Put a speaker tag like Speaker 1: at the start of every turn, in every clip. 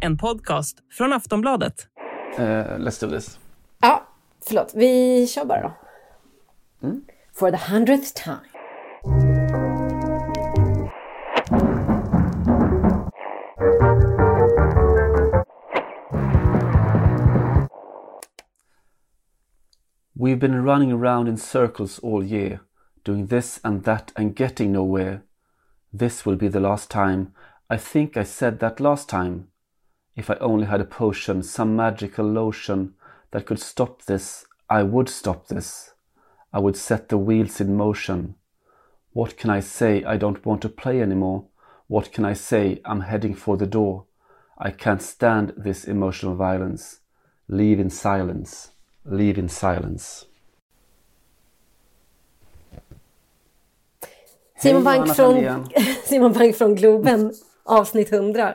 Speaker 1: En podcast från Aftonbladet.
Speaker 2: Uh, let's do this.
Speaker 3: Ja, förlåt. Vi kör bara då. For the hundredth time.
Speaker 2: We've been running around in circles all year, doing this and that and getting nowhere. This will be the last time. I think I said that last time. If I only had a potion, some magical lotion that could stop this, I would stop this. I would set the wheels in motion. What can I say? I don't want to play anymore. What can I say? I'm heading for the door. I can't stand this emotional violence. Leave in silence. Leave in silence.
Speaker 3: Simon
Speaker 2: Hej,
Speaker 3: Bank, från. Simon Bank från Globen, avsnitt 100.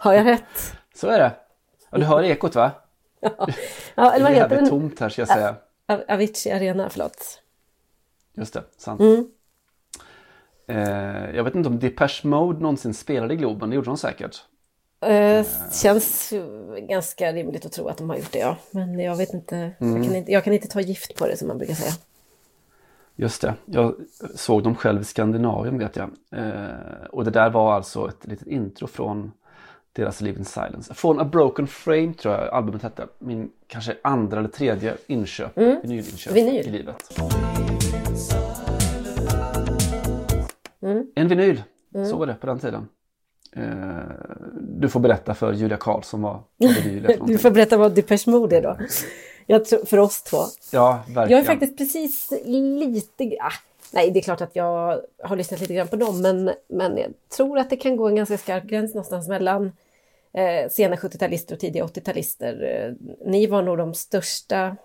Speaker 3: Har jag rätt?
Speaker 2: Så är det. Ja, du hör ekot va?
Speaker 3: Ja,
Speaker 2: Det
Speaker 3: eller
Speaker 2: är
Speaker 3: vad heter
Speaker 2: jävligt
Speaker 3: den?
Speaker 2: tomt här ska jag säga.
Speaker 3: Av- Avicii Arena, förlåt.
Speaker 2: Just det, sant.
Speaker 3: Mm.
Speaker 2: Eh, jag vet inte om Depeche Mode någonsin spelade i Globen, det gjorde de säkert.
Speaker 3: Eh, känns ju ganska rimligt att tro att de har gjort det, ja. Men jag vet inte.
Speaker 2: Mm.
Speaker 3: Jag, kan inte jag kan inte ta gift på det, som man brukar säga.
Speaker 2: Just det, jag såg dem själv i Skandinavien vet jag. Eh, och det där var alltså ett litet intro från deras Live in Silence. Från A Broken Frame tror jag albumet hette. Min kanske andra eller tredje inköp, vinylinköp
Speaker 3: Mm. Vinyl.
Speaker 2: i livet. En vinyl, så var det på den tiden. Eh, du får berätta för Julia Karlsson vad, vad vinyl är
Speaker 3: Du får berätta vad Depeche Mode är då. Jag tror, för oss två.
Speaker 2: Ja, verkligen.
Speaker 3: Jag är faktiskt precis lite... Ah, nej, det är klart att jag har lyssnat lite grann på dem, men, men jag tror att det kan gå en ganska skarp gräns någonstans mellan eh, sena 70-talister och tidiga 80-talister. Eh, ni var nog de största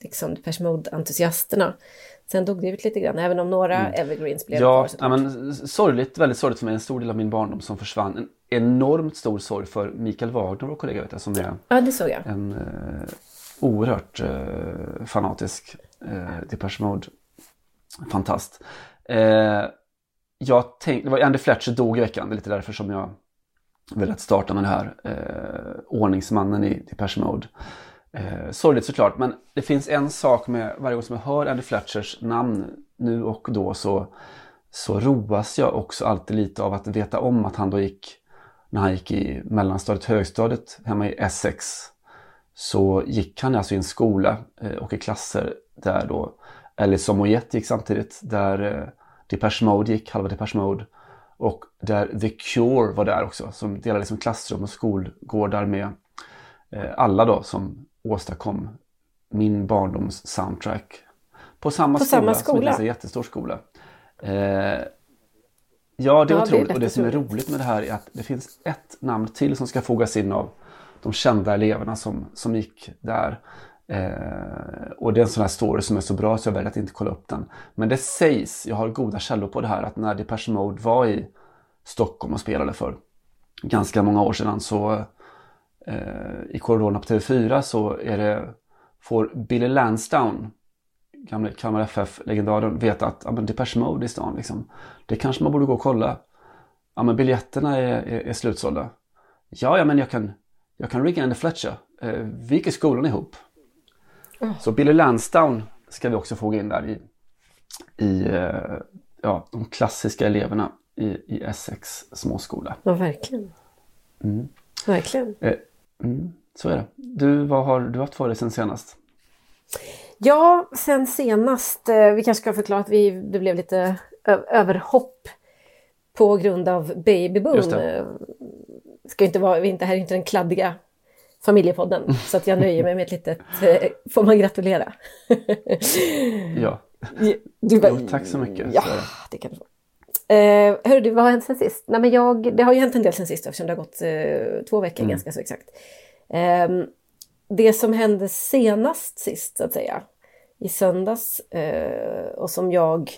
Speaker 3: liksom, Depeche Mode-entusiasterna. Sen dog det ut lite grann, även om några evergreens blev
Speaker 2: Mm. Ja,
Speaker 3: kvar.
Speaker 2: ja men sorgligt, väldigt sorgligt för mig. En stor del av min barndom som försvann. En enormt stor sorg för Mikael Wagner, vår kollega, vet jag, som är
Speaker 3: ja, det såg jag.
Speaker 2: en eh, oerhört eh, fanatisk eh, Depeche Mode. Fantast. Eh, jag tänkte, det var Andy Fletcher dog i veckan, det är lite därför som jag ville att starta med det här. Eh, ordningsmannen i Depeche Mode. Eh, sorgligt såklart, men det finns en sak med varje gång som jag hör Andy Fletchers namn nu och då så, så roas jag också alltid lite av att veta om att han då gick, när han gick i mellanstadiet, högstadiet hemma i Essex, så gick han alltså i en skola eh, och i klasser där då Alice Moyet gick samtidigt, där eh, Depeche Mode gick, halva Depeche Mode och där The Cure var där också som delade liksom klassrum och skolgårdar med eh, alla då som åstadkom min barndoms soundtrack. På samma
Speaker 3: På
Speaker 2: skola,
Speaker 3: samma
Speaker 2: som
Speaker 3: skola?
Speaker 2: är en ganska jättestor skola. Eh, ja, det är
Speaker 3: Ja, det är
Speaker 2: otroligt. och det som är
Speaker 3: otroligt.
Speaker 2: roligt med det här är att det finns ett namn till som ska fogas in av de kända eleverna som, som gick där. Eh, och det är en sån här story som är så bra så jag väljer att inte kolla upp den. Men det sägs, jag har goda källor på det här, att när Depeche Mode var i Stockholm och spelade för ganska många år sedan så eh, i korridorerna på TV4 så är det, får Billy Lansdowne, gamle Kalmar FF-legendaren, veta att ja, men Depeche Mode i stan liksom. Det kanske man borde gå och kolla. Ja men biljetterna är, är, är slutsålda. Ja, ja men jag kan, jag kan ringa Andy Fletcher. Eh, vi gick i skolan ihop. Så Billy Lansdowne ska vi också få in där i, i eh, ja, de klassiska eleverna i, i Essex småskola.
Speaker 3: Ja, verkligen. Verkligen.
Speaker 2: Eh, mm, så är det. Du, vad har du haft för dig sen senast?
Speaker 3: Ja, sen senast, vi kanske ska förklara att vi, det blev lite överhopp på grund av babyboom. Eh, Ska inte vara, vi är inte, här är inte den kladdiga familjepodden, så att jag nöjer mig med ett litet, eh, får man gratulera.
Speaker 2: Ja,
Speaker 3: Du bara,
Speaker 2: Jo, tack så mycket.
Speaker 3: Ja,
Speaker 2: Så det.
Speaker 3: kan du få. Eh, hörru, du, vad har hänt sen sist? Nej, men jag, det har ju hänt en del sen sist eftersom det har gått eh, två veckor
Speaker 2: Mm.
Speaker 3: ganska så exakt. Ehm, det som hände senast sist så att säga, i söndags eh, och som jag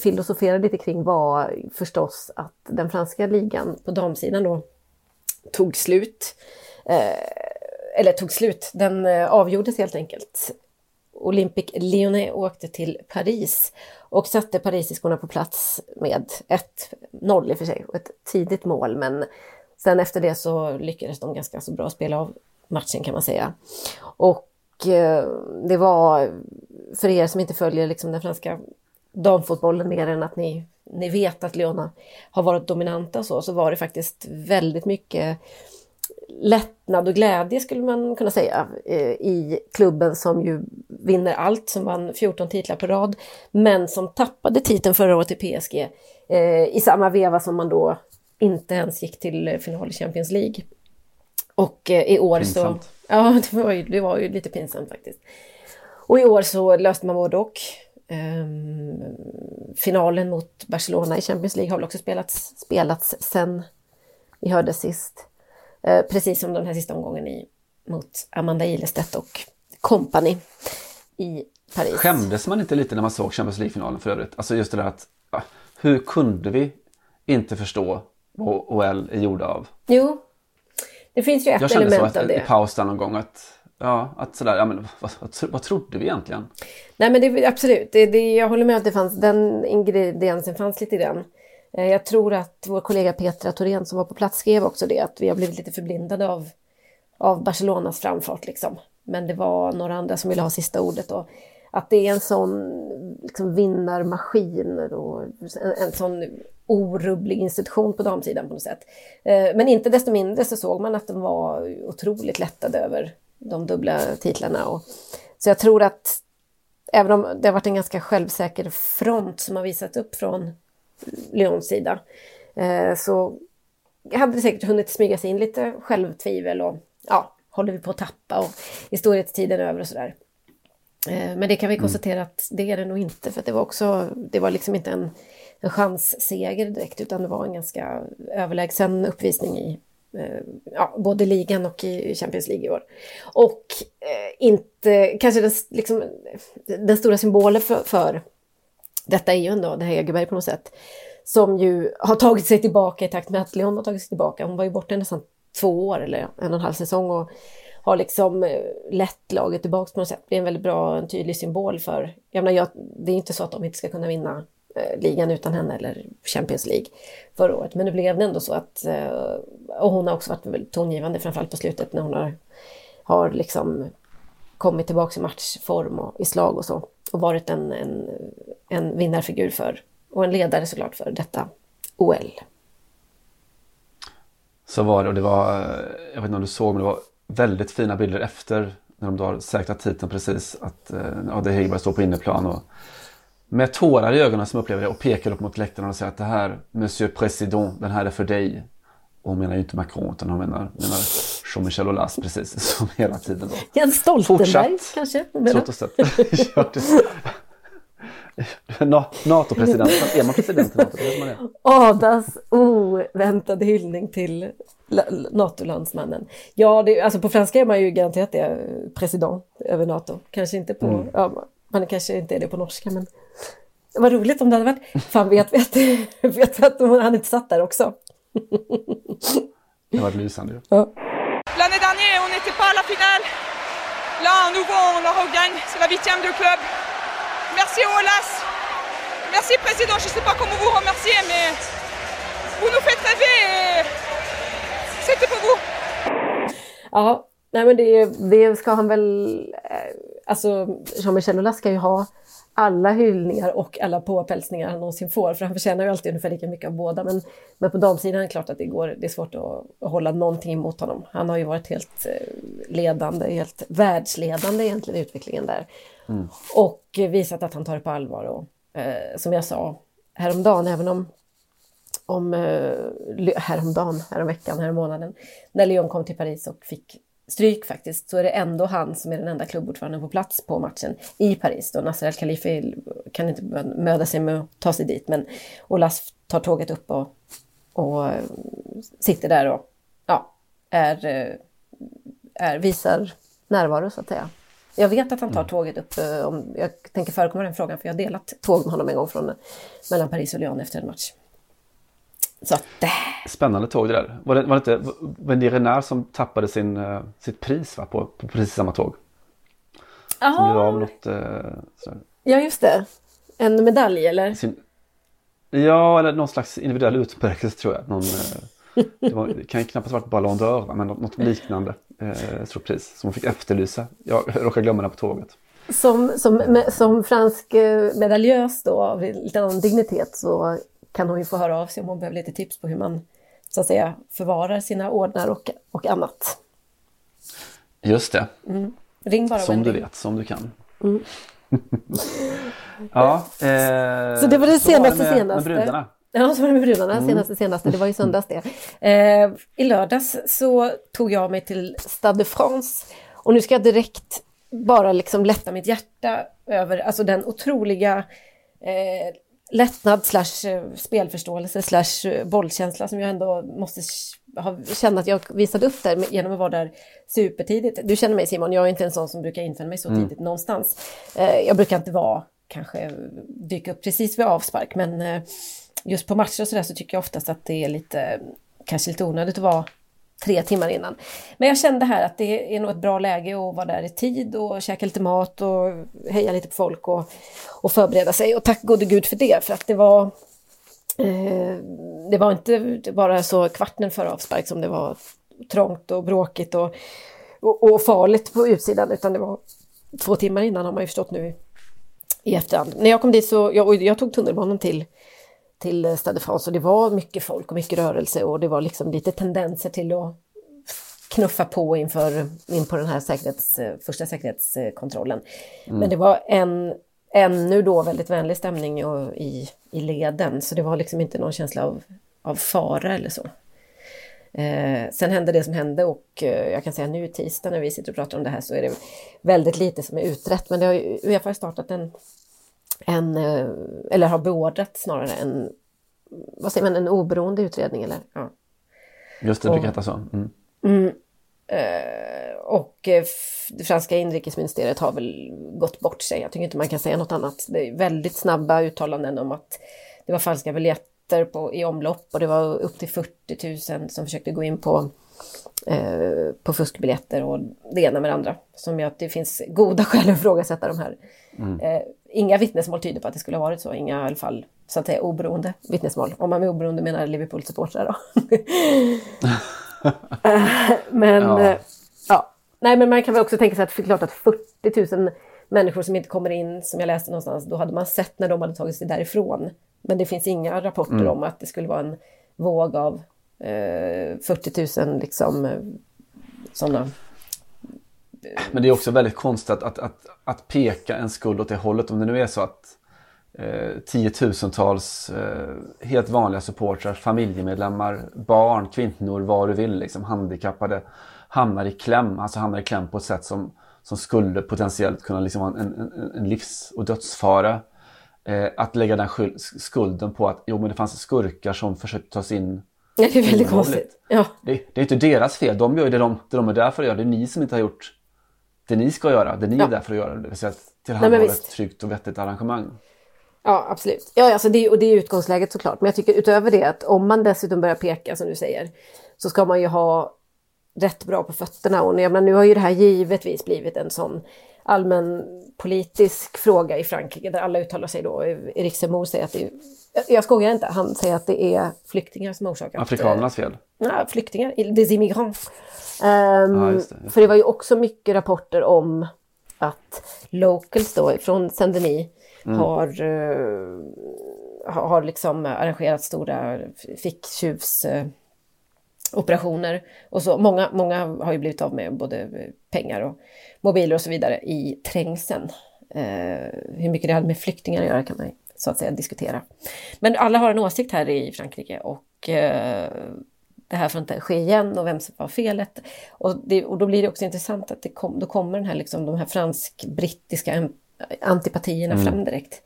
Speaker 3: filosoferade lite kring var förstås att den franska ligan på damsidan då tog slut. Eh, eller tog slut, den eh, avgjordes helt enkelt. Olympic Lyonnais åkte till Paris och satte parisiskorna på plats med 1-0 i och för sig och ett tidigt mål men sen efter det så lyckades de ganska så bra spela av matchen kan man säga. Och eh, det var, för er som inte följer liksom den franska damfotbollen mer än att ni, ni vet att Lyon har varit dominanta så, så var det faktiskt väldigt mycket lättnad och glädje skulle man kunna säga eh, i klubben som ju vinner allt, som vann 14 titlar på rad, men som tappade titeln förra året till PSG eh, i samma veva som man då inte ens gick till final i Champions League. Och eh, i år
Speaker 2: Pinsamt.
Speaker 3: så... Ja, det var, ju, det var ju lite pinsamt faktiskt. Och i år så löste man både och. Ehm, finalen mot Barcelona i Champions League har väl också spelats, spelats sen vi hörde sist. Eh, precis som den här sista omgången i, mot Amanda Ilestedt och company i Paris.
Speaker 2: Skämdes man inte lite när man såg Champions League-finalen för övrigt? Alltså just det där att, hur kunde vi inte förstå vad OL är gjorda av?
Speaker 3: Jo, det finns ju ett
Speaker 2: Jag kände så
Speaker 3: element
Speaker 2: att,
Speaker 3: av det.
Speaker 2: i paus där någon gång att, ja, att sådär, ja men vad, vad, vad trodde vi egentligen?
Speaker 3: Nej men det, absolut, det, det, jag håller med att det fanns, den ingrediensen fanns lite i den. Eh, jag tror att vår kollega Petra Thorén som var på plats skrev också det, att vi har blivit lite förblindade av, av Barcelonas framfart liksom. Men det var några andra som ville ha sista ordet och att det är en sån liksom, vinnarmaskin och en, en sån orubblig institution på damsidan på något sätt. Eh, men inte desto mindre så såg man att de var otroligt lättade över de dubbla titlarna. Och, så jag tror att även om det har varit en ganska självsäker front som har visat upp från Lyons sida eh, så hade det säkert hunnit smyga sig in lite självtvivel och ja, håller vi på att tappa och är storhetstiden över och sådär. Eh, Men det kan vi konstatera att det är det nog inte för det var också, det var liksom inte en, en chansseger direkt utan det var en ganska överlägsen uppvisning i Eh, ja, både ligan och i Champions League i år. Och eh, inte, kanske den, liksom, den stora symbolen för, för detta är ju ändå det här Egerberg på något sätt. Som ju har tagit sig tillbaka i takt med att Leon har tagit sig tillbaka. Hon var ju borta nästan två år eller en och en halv säsong och har liksom eh, lett laget tillbaka på något sätt. Det är en väldigt bra, en tydlig symbol för, jag menar, jag, det är inte så att de inte ska kunna vinna Eh, ligan utan henne eller Champions League förra året. Men nu blev det ändå så att, eh, och hon har också varit väldigt tongivande framförallt på slutet när hon har, har liksom kommit tillbaka i matchform och i slag och så. Och varit en, en, en vinnarfigur för, och en ledare såklart för detta OL.
Speaker 2: Så var det och det var, jag vet inte om du såg men det var väldigt fina bilder efter när de då har säkrat titeln precis. Att eh, ja, det Hegerberg står på inneplan och med tårar i ögonen som upplever det och pekar upp mot läktaren och säger att det här, Monsieur Président, den här är för dig. Och hon menar ju inte Macron utan hon menar, menar Jean-Michel Aulas precis som hela tiden då.
Speaker 3: Jens Stoltenberg
Speaker 2: Fortsatt.
Speaker 3: kanske?
Speaker 2: Trott och sett. Ja, det- Na- NATO-president, är man president i NATO?
Speaker 3: Adas oväntade hyllning till la- NATO-landsmannen. Ja, det, alltså på franska är man ju garanterat det, president över NATO. Kanske inte på, ja, man kanske inte är det på norska men vad roligt om det hade varit. Fan vet vi att, vet vi att han inte satt där också.
Speaker 2: Det var lysande ju.
Speaker 3: Ja.
Speaker 4: L'année dernière, on n'était pas à la finale. Là, à nouveau, on la regagne. C'est la huitième du club. Merci Olas. Merci Président. Je ne sais pas comment vous remercier, mais vous nous faites rêver et c'était pour vous.
Speaker 3: Ja, nej men det, det ska han väl... eh, Alltså Jean-Michel Aulas ska ju ha alla hyllningar och alla påpälsningar han någonsin får. För han förtjänar ju alltid ungefär lika mycket av båda. Men, men på damsidan är det klart att det, går, det är svårt att, att hålla någonting emot honom. Han har ju varit helt eh, ledande, helt världsledande egentligen i utvecklingen där. Och eh, visat att han tar det på allvar. Och, eh, som jag sa häromdagen, även om om eh, häromdagen, häromveckan, härommånaden, när Lyon kom till Paris och fick stryk faktiskt så är det ändå han som är den enda klubbordföranden på plats på matchen i Paris. Då Nasser Al-Khalifi kan inte möda sig med att ta sig dit men Olas tar tåget upp och, och sitter där och ja, är, är, visar närvaro så att säga. Jag vet att han tar mm. tåget upp, om, jag tänker förekomma den frågan för jag har delat tåg med honom en gång från, mellan Paris och Lyon efter en match. Så att,
Speaker 2: Spännande tåg det där. Var det, var det inte Wendy Renard som tappade sin, uh, sitt pris va, på, på precis samma tåg? Aha. Som blev av något... Uh,
Speaker 3: ja just det. En medalj eller? Sin,
Speaker 2: ja, eller någon slags individuell utmärkelse tror jag. Någon, uh, det, var, det kan knappast varit Ballon d'Or men något, något liknande eh, stort pris som hon fick efterlysa. Jag råkade glömma det på tåget.
Speaker 3: Som, som, som fransk medaljös då av lite annan dignitet så kan hon ju få höra av sig om hon behöver lite tips på hur man så att säga förvarar sina ordnar och, och annat.
Speaker 2: Just det.
Speaker 3: Mm. Ring bara
Speaker 2: Som
Speaker 3: du
Speaker 2: vet, som du kan. Mm. ja,
Speaker 3: eh, så det var det senaste
Speaker 2: var
Speaker 3: det med, senaste.
Speaker 2: Med brudarna.
Speaker 3: Ja, så var det med brudarna, mm. senaste senaste, det var i söndags det. Eh, I lördags så tog jag mig till Stade de France och nu ska jag direkt bara liksom lätta mitt hjärta över alltså den otroliga eh, lättnad slash eh, spelförståelse slash eh, bollkänsla som jag ändå måste ha, känna att jag visade upp där genom att vara där supertidigt. Du känner mig Simon, jag är inte en sån som brukar infinna mig så mm. tidigt någonstans. Eh, jag brukar inte vara, kanske dyka upp precis vid avspark, men just på matcher och sådär så tycker jag oftast att det är lite, kanske lite onödigt att vara tre timmar innan. Men jag kände här att det är nog ett bra läge att vara där i tid och käka lite mat och heja lite på folk och, och förbereda sig. Och tack gode gud för det, för att det var eh, det var inte bara så kvarten före avspark som det var trångt och bråkigt och, och, och, farligt på utsidan, utan det var två timmar innan har man ju förstått nu i efterhand. När jag kom dit så, jag, jag tog tunnelbanan till till Stade France och det var mycket folk och mycket rörelse och det var liksom lite tendenser till att knuffa på inför in på den här säkerhets, första säkerhetskontrollen. Mm. Men det var en ännu då väldigt vänlig stämning i, i leden så det var liksom inte någon känsla av, av fara eller så. Eh, sen hände det som hände och eh, jag kan säga nu tisdag när vi sitter och pratar om det här så är det väldigt lite som är utrett men det har ju Uefa startat en en, eh, eller har beordrat snarare en, vad säger man, en oberoende utredning eller? Ja.
Speaker 2: Just det, det brukar heta så. Mm.
Speaker 3: Mm, eh, och eh, det franska inrikesministeriet har väl gått bort sig. Jag tycker inte man kan säga något annat. Det är väldigt snabba uttalanden om att det var falska biljetter på, i omlopp och det var upp till 40 000 som försökte gå in på eh, på fuskbiljetter och det ena med det andra. Som gör att det finns goda skäl att ifrågasätta de här mm. eh, inga vittnesmål tyder på att det skulle ha varit så, inga i alla fall så att säga oberoende vittnesmål. Om man med oberoende menar Liverpool-supportrar då. men ja. Eh, ja. nej men man kan väl också tänka sig att det är klart att 40 000 människor som inte kommer in, som jag läste någonstans, då hade man sett när de hade tagit sig därifrån. Men det finns inga rapporter mm. om att det skulle vara en våg av eh, Eh, 40 000 liksom eh, sådana
Speaker 2: men det är också väldigt konstigt att, att, att, att peka en skuld åt det hållet. Om det nu är så att eh, tiotusentals eh, helt vanliga supportrar, familjemedlemmar, barn, kvinnor, vad du vill, liksom, handikappade hamnar i kläm. Alltså hamnar i kläm på ett sätt som, som skulle potentiellt kunna liksom vara en, en, en livs och dödsfara. Eh, att lägga den skulden på att jo, men det fanns skurkar som försökte ta sig in
Speaker 3: Ja, det är väldigt konstigt. Ja.
Speaker 2: Det, det, är inte deras fel. De gör det de, det de är där för att göra. Det är ni som inte har gjort det ni ska göra, det ni ja. är där för att göra, det vill säga tillhandahålla ett tryggt och vettigt arrangemang.
Speaker 3: Ja, absolut. Ja, alltså det, och det är utgångsläget såklart. Men jag tycker utöver det att om man dessutom börjar peka, som du säger, så ska man ju ha rätt bra på fötterna. Och jag menar, nu har ju det här givetvis blivit en sån allmän politisk fråga i Frankrike där alla uttalar sig då. Erik Zemmour säger att det är, jag skojar inte, han säger att det är flyktingar som orsakat...
Speaker 2: Afrikanernas fel?
Speaker 3: Ja, flyktingar, des immigrants. Um, ja, just det, just det. För det var ju också mycket rapporter om att locals då från Saint-Denis mm. har, uh, har liksom arrangerat stora ficktjuvs uh, operationer. Och så, många, många har ju blivit av med både pengar och mobiler och så vidare i trängseln. Eh, hur mycket det hade med flyktingar att göra kan man så att säga diskutera. Men alla har en åsikt här i Frankrike och eh, det här får inte ske igen och vem som var felet. Och, det, och då blir det också intressant att det kom, då kommer den här, liksom, de här fransk-brittiska antipatierna mm. fram direkt.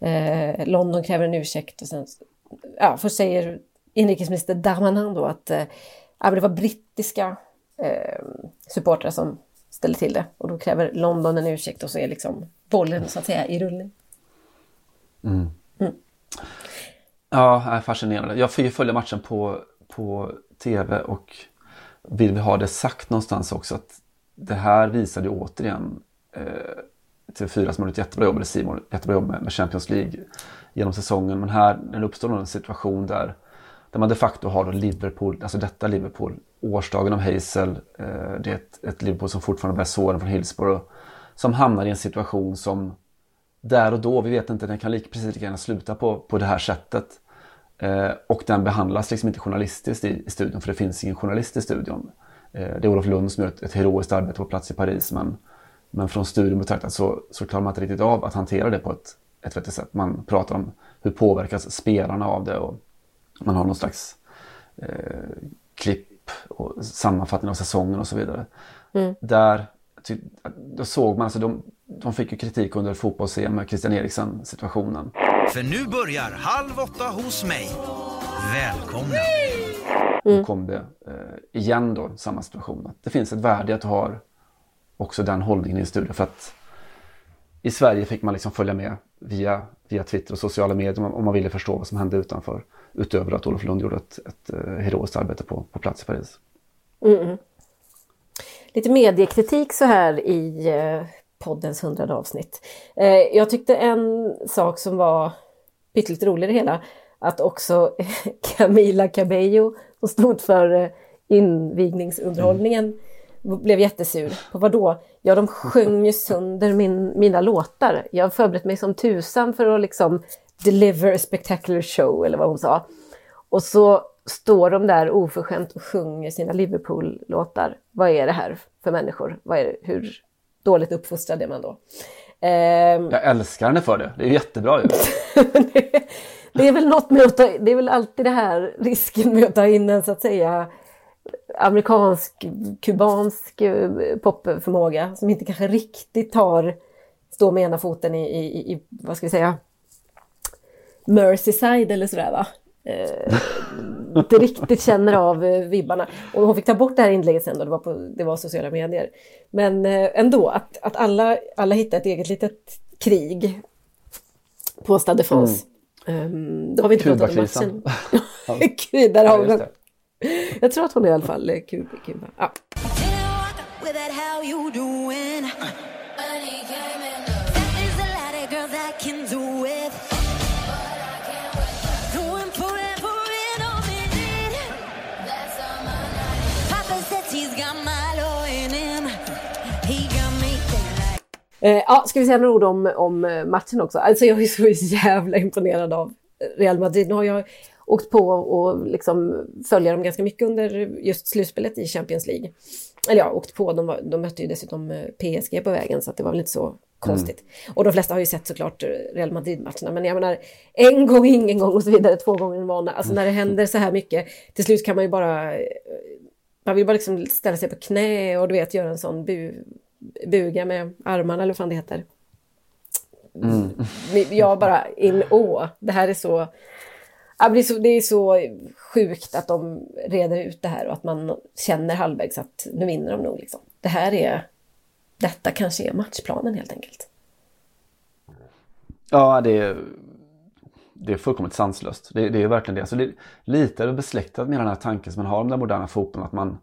Speaker 3: Eh, London kräver en ursäkt och sen, ja, först säger inrikesminister Darmanin då att eh, det var brittiska eh, supportrar som ställer till det och då kräver London en ursäkt och så är liksom bollen så att säga i rullning.
Speaker 2: Mm. Mm. Ja, fascinerande. Jag får ju följa matchen på, på tv och vill vi ha det sagt någonstans också att det här visade ju återigen eh, TV4 som har gjort jättebra jobb, eller Simon, jättebra jobb med, med Champions League genom säsongen. Men här när det uppstår en situation där, där man de facto har då Liverpool, alltså detta Liverpool, årsdagen av Hazel, eh, det är ett, ett Liverpool som fortfarande bär såren från Hillsborough, som hamnar i en situation som där och då, vi vet inte, den kan lika, precis lika gärna sluta på, på det här sättet. Eh, och den behandlas liksom inte journalistiskt i, i studion, för det finns ingen journalist i studion. Eh, det är Olof Lund som gör ett, ett heroiskt arbete på plats i Paris, men, men från studion betraktat så, så klarar man inte riktigt av att hantera det på ett, ett vettigt sätt. Man pratar om hur påverkas spelarna av det och man har någon slags eh, klipp och sammanfattning av säsongen och så vidare. Mm. Där då såg man, alltså de, de fick ju kritik under fotbolls-EM med Christian Eriksen situationen.
Speaker 5: För nu börjar Halv åtta hos mig. Välkomna!
Speaker 2: Mm. Då kom det eh, igen då, samma situation. Att det finns ett värde att har också den hållningen i en studio. För att i Sverige fick man liksom följa med via, via Twitter och sociala medier om man ville förstå vad som hände utanför. Utöver att Olof Lund gjorde ett, ett, eh, heroiskt arbete på, på plats i Paris.
Speaker 3: Mm lite mediekritik så här i eh, poddens hundrade avsnitt. Eh, jag tyckte en sak som var pytteligt rolig i det hela, att också Camila Cabello som stod för invigningsunderhållningen mm. Blev jättesur. På vad då? Ja, de sjöng ju sönder min, mina låtar. Jag har förberett mig som tusan för att liksom deliver a spectacular show, eller vad hon sa. Och så står de där oförskämt och sjunger sina Liverpool-låtar. Vad är det här för människor? Vad är det, hur dåligt uppfostrad är man då?
Speaker 2: Eh, jag älskar henne för det. Det är jättebra ju.
Speaker 3: det, det, är väl något med att ta, det är väl alltid det här risken med att ta in en så att säga amerikansk, kubansk eh, popförmåga som inte kanske riktigt tar, står med ena foten i, i, i vad ska vi säga, Merseyside eller sådär va eh, inte riktigt känner av eh, vibbarna. Och hon fick ta bort det här inlägget sen då, det var, på, det var sociala medier. Men eh, ändå, att, att alla, alla hittar ett eget litet krig på Stade France. Mm. Um, då har vi inte pratat om matchen. Där har ja, Jag tror att hon är i alla fall Kuba. Kuba. Ja. Eh, ja, ska vi säga några ord om, om eh, matchen också? Alltså jag är så jävla imponerad av Real Madrid. Nu har jag åkt på och liksom följa dem ganska mycket under just slutspelet i Champions League. Eller ja, åkt på, de, var, de mötte ju dessutom eh, PSG på vägen så att det var väl inte så konstigt. Mm. Och de flesta har ju sett såklart Real Madrid-matcherna, men jag menar en gång, ingen gång och så vidare, två gånger en vana. Alltså när det händer så här mycket, till slut kan man ju bara... Man vill bara liksom ställa sig på knä och du vet göra en sån bu, buga med armarna eller vad fan det heter. Mm. Jag bara in å. Det här är så... Det är så sjukt att de reder ut det här och att man känner halvvägs att nu vinner de nog. Liksom. Det här är... Detta kanske är matchplanen helt enkelt.
Speaker 2: Ja, det är, det är fullkomligt sanslöst. Det, det är verkligen det. Alltså det är lite besläktat med den här tanken som man har om den moderna fotbollen. Att man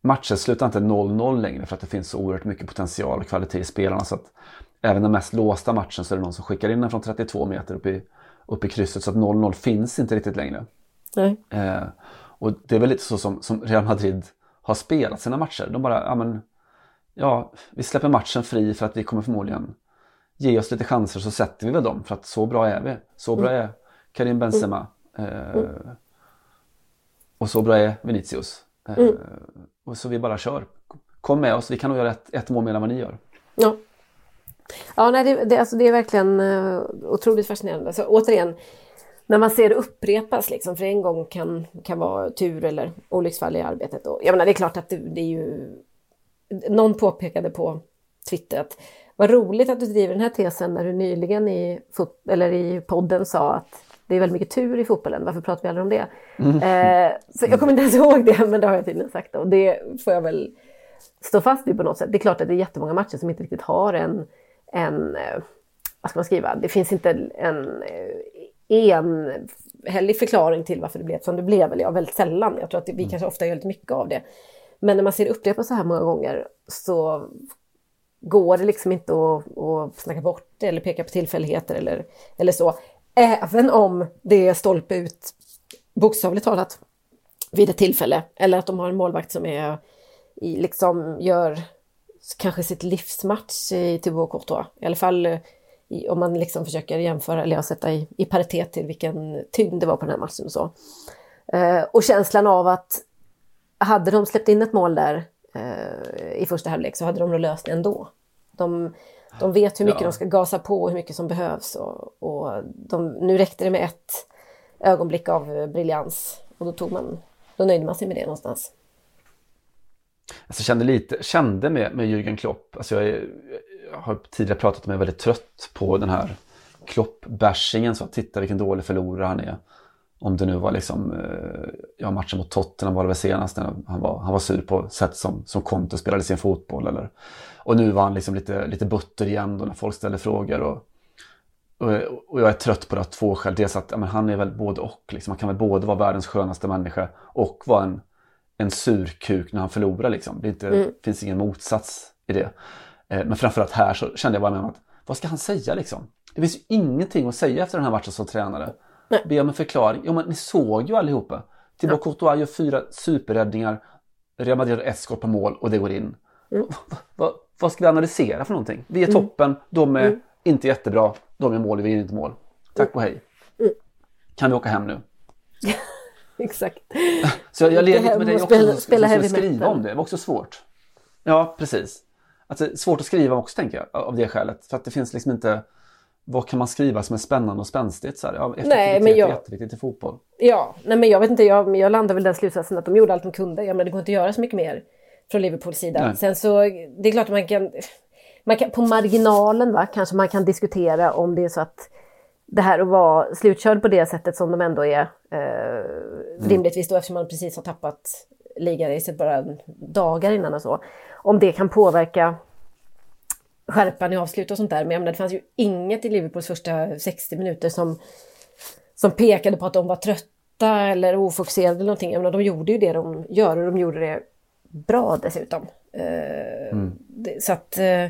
Speaker 2: matcher slutar inte 0-0 längre för att det finns så oerhört mycket potential och kvalitet i spelarna. Så att även den mest låsta matchen så är det någon som skickar in den från 32 meter upp i, upp i krysset. Så att 0-0 finns inte riktigt längre.
Speaker 3: Nej.
Speaker 2: Eh, och det är väl lite så som, som, Real Madrid har spelat sina matcher. De bara, ja men, ja, vi släpper matchen fri för att vi kommer förmodligen ge oss lite chanser så sätter vi väl dem. För att så bra är vi. Så bra mm. är Karim Benzema. Eh, mm. och så bra är Vinicius. Eh, mm. Och så vi bara kör. Kom med oss, vi kan nog göra ett, ett mål mer än vad ni gör.
Speaker 3: Ja. Ja, nej, det, det, alltså det är verkligen uh, otroligt fascinerande. Alltså, återigen, när man ser det upprepas, liksom, för en gång kan, kan vara tur eller olycksfall i arbetet. Och, jag menar, det är klart att det, det är ju... Någon påpekade på Twitter att vad roligt att du driver den här tesen när du nyligen i, fot, eller i podden sa att det är väldigt mycket tur i fotbollen. Varför pratar vi aldrig om det? Mm. Eh, så jag kommer inte ens ihåg det, men det har jag tydligen sagt. Och det får jag väl stå fast vid på något sätt. Det är klart att det är jättemånga matcher som inte riktigt har en, en eh, vad ska man skriva, det finns inte en eh, enhällig förklaring till varför det blev som det blev. Eller ja, väldigt sällan. Jag tror att vi mm. kanske ofta gör lite mycket av det. Men när man ser upprepas så här många gånger så går det liksom inte att, att snacka bort det eller peka på tillfälligheter eller, eller så. Även om det är stolpe ut, bokstavligt talat, vid ett tillfälle. Eller att de har en målvakt som är liksom gör kanske sitt livsmatch i Thibaut Courtois. I alla fall i, om man liksom försöker jämföra eller sätta i, i paritet till vilken tyngd det var på den här matchen och så. Eh, och känslan av att hade de släppt in ett mål där eh, i första halvlek så hade de nog löst det ändå. De, de vet hur mycket ja. de ska gasa på och hur mycket som behövs. Och, och de, nu räckte det med ett ögonblick av briljans och då, tog man, då nöjde man sig med det någonstans.
Speaker 2: Alltså kände lite, kände med, med Jürgen Klopp, alltså jag, är, jag har tidigare pratat om att jag är väldigt trött på den här Klopp-bashingen. Så titta vilken dålig förlorare han är. Om det nu var liksom, eh, ja matchen mot Tottenham var det väl senast när han var, han var sur på sätt som, som Conte spelade sin fotboll. Eller, och nu var han liksom lite, lite butter igen då när folk ställde frågor. Och, och, och jag är trött på det av två skäl. Dels att ja, men han är väl både och. Liksom. Han kan väl både vara världens skönaste människa och vara en, en surkuk när han förlorar. Liksom. Det inte, mm. finns ingen motsats i det. Eh, men framförallt här så kände jag bara med att vad ska han säga liksom? Det finns ju ingenting att säga efter den här matchen som tränare. Nej. Be om en förklaring. Jo men ni såg ju allihopa. Thibaut ja. Courtois gör fyra superräddningar. Real Madrid har ett skott på mål och det går in. Mm. Vad, vad ska vi analysera för någonting? Vi är mm. toppen, de är mm. inte jättebra, de är mål, vi är inte mål. Tack och hej. Mm. Kan vi åka hem nu?
Speaker 3: Exakt.
Speaker 2: Så jag, jag levde med dig också spela, spela som, som skriva om det. Det var också svårt. Ja, precis. Alltså, svårt att skriva också tänker jag av det skälet. För att det finns liksom inte vad kan man skriva som är spännande och spänstigt? Så här? Ja, nej, men jag... är jätteviktigt i fotboll.
Speaker 3: Ja, nej, men jag vet inte, jag, jag landade väl den slutsatsen att de gjorde allt de kunde. Ja, men det går inte att göra så mycket mer från Liverpools sida. Nej. Sen så, det är klart att man kan, man kan, på marginalen va, kanske man kan diskutera om det är så att det här att vara slutkörd på det sättet som de ändå är, eh, mm. rimligtvis då eftersom man precis har tappat ligaracet bara dagar innan och så, om det kan påverka skärpan i avslut och sånt där. Men jag menar, det fanns ju inget i Liverpools första 60 minuter som, som pekade på att de var trötta eller ofokuserade eller någonting. Jag menar, de gjorde ju det de gör och de gjorde det bra dessutom. Eh, mm. Så att eh,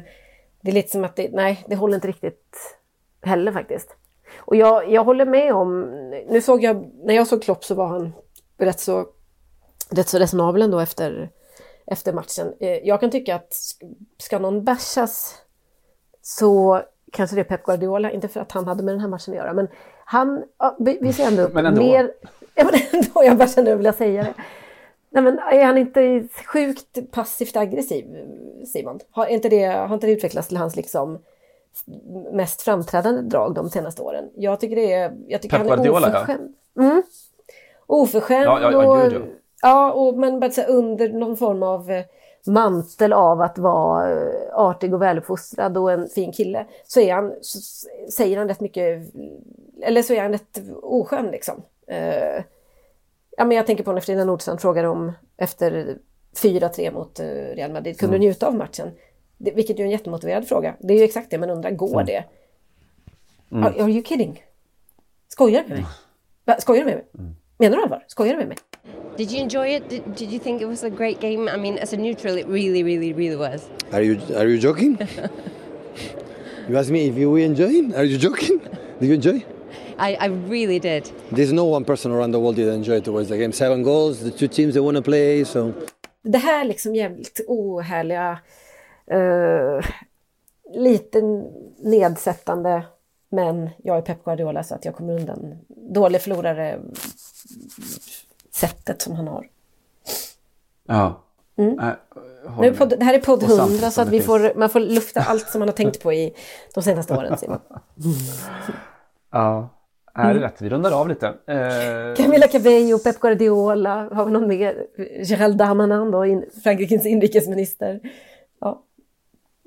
Speaker 3: det är lite som att det, nej, det håller inte riktigt heller faktiskt. Och jag, jag håller med om, nu såg jag, när jag såg Klopp så var han rätt så, rätt så resonabel ändå efter, efter matchen. Eh, jag kan tycka att ska någon bashas så kanske det är Pep Guardiola, inte för att han hade med den här matchen att göra, men han visar ändå upp ändå. mer... Ja, men ändå, jag bara känner att jag vill säga det. Nej, men är han inte sjukt passivt aggressiv, Simon? Har inte det, har inte det utvecklats till hans liksom mest framträdande drag de senaste åren? Jag tycker det är... Jag tycker
Speaker 2: Pep han är Guardiola, oförskämd.
Speaker 3: Ja. Mm. Oförskämd ja, ja, ja, och... Ja. och, men bara under någon form av eh, mantel av att vara eh, artig och väluppfostrad och en fin kille så, är han, så säger han rätt mycket, eller så är han rätt oskön liksom. Uh, ja, men jag tänker på när Frida Nordstrand frågar om efter 4-3 mot Real Madrid, kunde mm. njuta av matchen? Det, vilket är en jättemotiverad fråga. Det är ju exakt det man undrar, går mm. det? Mm. Are, are, you kidding? Skojar du med mig? Va, skojar du med mig? Mm. Menar du allvar? Skojar du med mig?
Speaker 6: Did you enjoy it? Did, did you think it was a great game? I mean, as a neutral, it really, really, really was.
Speaker 7: Are you are you joking? you ask me if you enjoying? Are you joking? Did you enjoy?
Speaker 6: I, I really did.
Speaker 7: There's no one person around the world that enjoyed towards the game. Seven goals, the two teams they want to play, so.
Speaker 3: Det här liksom jävligt ohärliga, uh, lite nedsättande, men jag är Pep Guardiola så att jag kommer undan. Dålig förlorare sättet som han har.
Speaker 2: Ja. Mm.
Speaker 3: Äh, nu podd, det här är podd 100 så att vi får, man får lufta allt som man har tänkt på i de senaste åren.
Speaker 2: ja. är det rätt? Vi rundar av lite. Eh,
Speaker 3: Camilla Cabello, Pep Guardiola, har vi någon mer? Gérald Darmanin då, in, Frankrikes inrikesminister.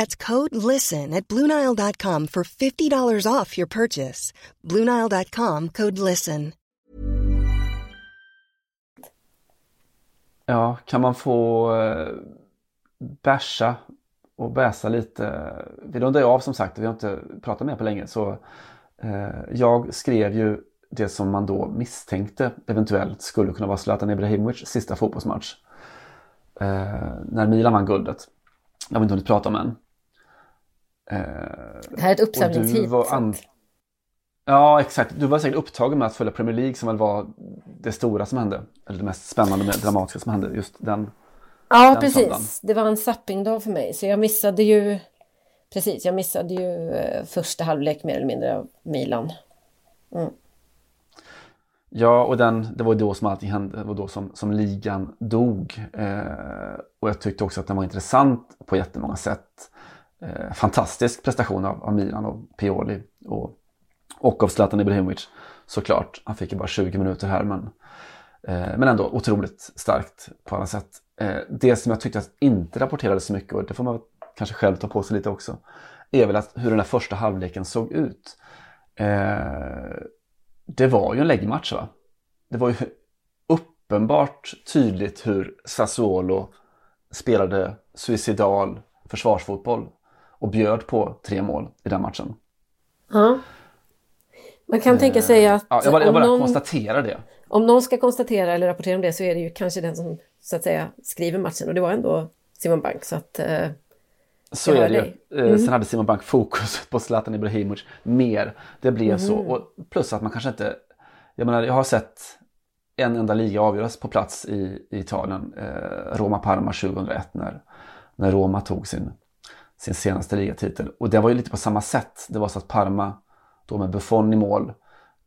Speaker 8: That's code LISTEN at Bluenile.com for $50 off your purchase. Bluenile.com code LISTEN.
Speaker 2: Ja, kan man få eh, bärsa och bäsa lite. Vi rundar ju av som sagt, vi har inte pratat mer på länge. Så eh, jag skrev ju det som man då misstänkte eventuellt skulle kunna vara Zlatan Ibrahimovic sista fotbollsmatch. Eh, när Milan vann guldet. Jag har inte hunnit prata om än. Eh,
Speaker 3: Det här är ett att-
Speaker 2: Ja, exakt. Du var säkert upptagen med att följa Premier League som väl var det stora som hände. Eller det mest spännande, och dramatiska som hände just den.
Speaker 3: Ja,
Speaker 2: den söndagen.
Speaker 3: precis. Det var en zappingdag för mig. Så jag missade ju... Precis, jag missade ju eh, första halvlek mer eller mindre av Milan.
Speaker 2: Ja, och den, det var då som allting hände. Det var då som, som ligan dog. Eh, och jag tyckte också att den var intressant på jättemånga sätt. Eh, fantastisk prestation av, av Milan och Pioli. Och, och av Zlatan Ibrahimovic såklart. Han fick ju bara 20 minuter här men, eh, men ändå otroligt starkt på alla sätt. Eh, det som jag tyckte att inte rapporterades så mycket och det får man kanske själv ta på sig lite också. Är väl att hur den här första halvleken såg ut. Eh, det var ju en läggmatch va? Det var ju uppenbart tydligt hur Sassuolo spelade suicidal försvarsfotboll och bjöd på tre mål i den matchen.
Speaker 3: Ja. Man kan tänka sig att
Speaker 2: Eh, Ja, jag bara, jag bara
Speaker 3: någon,
Speaker 2: konstaterar det.
Speaker 3: om någon ska konstatera eller rapportera om det så är det ju kanske den som så att säga skriver matchen och det var ändå Simon Bank. Så att, eh,
Speaker 2: Så är det ju.
Speaker 3: dig.
Speaker 2: Eh,
Speaker 3: Mm.
Speaker 2: Sen hade Simon Bank fokus på Zlatan Ibrahimovic mer. Det blev så.
Speaker 3: Mhm.
Speaker 2: Och plus att man kanske inte... Jag menar, jag har sett en enda liga avgöras på plats i, i Italien. Eh, Roma-Parma 2001 när, när Roma tog sin, sin senaste ligatitel. Och det var ju lite på samma sätt. Det var så att Parma, då med Buffon i mål,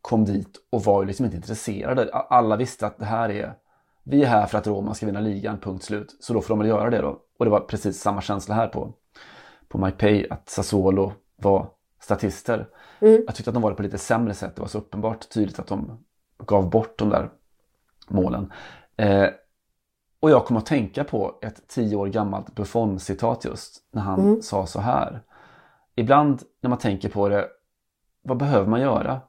Speaker 2: kom dit och var ju liksom inte intresserade. Alla visste att det här är... Vi är här för att Roma ska vinna ligan, punkt slut. Så då får de väl göra det då. Och det var precis samma känsla här på, på MyPay att Sassuolo var statister.
Speaker 3: Mm.
Speaker 2: Jag tyckte att de var det på lite sämre sätt. Det var så uppenbart tydligt att de gav bort de där målen. Eh, och jag kom att tänka på ett tio år gammalt Buffon-citat just när han
Speaker 3: Mm.
Speaker 2: sa så här. Ibland när man tänker på det, vad behöver man göra?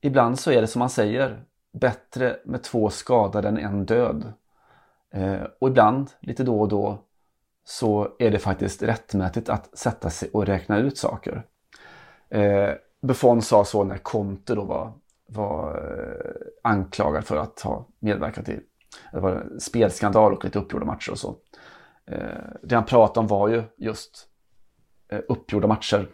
Speaker 2: Ibland så är det som man säger, bättre med två skadade än en död. Eh, och ibland, lite då och då, så är det faktiskt rättmätigt att sätta sig och räkna ut saker. Eh, Buffon sa så när Conte då var, var eh, anklagad för att ha medverkat i det var spelskandal och lite uppgjorda matcher och så. Eh, det han pratade om var ju just eh, uppgjorda matcher.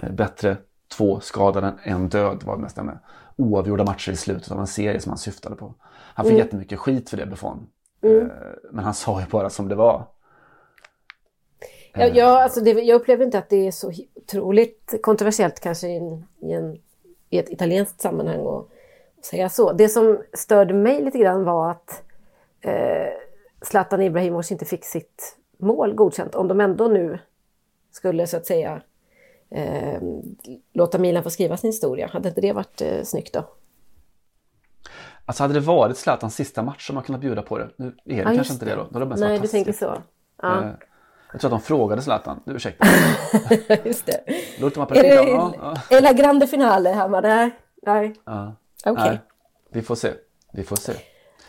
Speaker 2: Eh, bättre två skadade än en död var det nästan med. Oavgjorda matcher i slutet av en serie som han syftade på. Han fick
Speaker 3: Mm.
Speaker 2: jättemycket skit för det Buffon.
Speaker 3: Mm.
Speaker 2: Men han sa ju bara som det var.
Speaker 3: Ja, ja, alltså det, jag upplever inte att det är så otroligt kontroversiellt kanske i, en, i, en, i ett italienskt sammanhang att säga så. Det som störde mig lite grann var att eh, Zlatan Ibrahimovic inte fick sitt mål godkänt. Om de ändå nu skulle så att säga eh, låta Milan få skriva sin historia. Hade inte det varit eh, snyggt då?
Speaker 2: Alltså hade det varit Zlatans sista match som man kunnat bjuda på det. Nu är det
Speaker 3: Ja,
Speaker 2: kanske inte det då. då det
Speaker 3: Nej, du tänker så. Ja,
Speaker 2: Eh, Jag tror att de frågade Zlatan. Du ursäkta.
Speaker 3: just det.
Speaker 2: L'ultima
Speaker 3: Är
Speaker 2: partita.
Speaker 3: det
Speaker 2: Ja, ja.
Speaker 3: är grande finale, Hammar? Nej. Nej.
Speaker 2: Ja.
Speaker 3: Okej.
Speaker 2: Nej, Vi får se. Vi får se.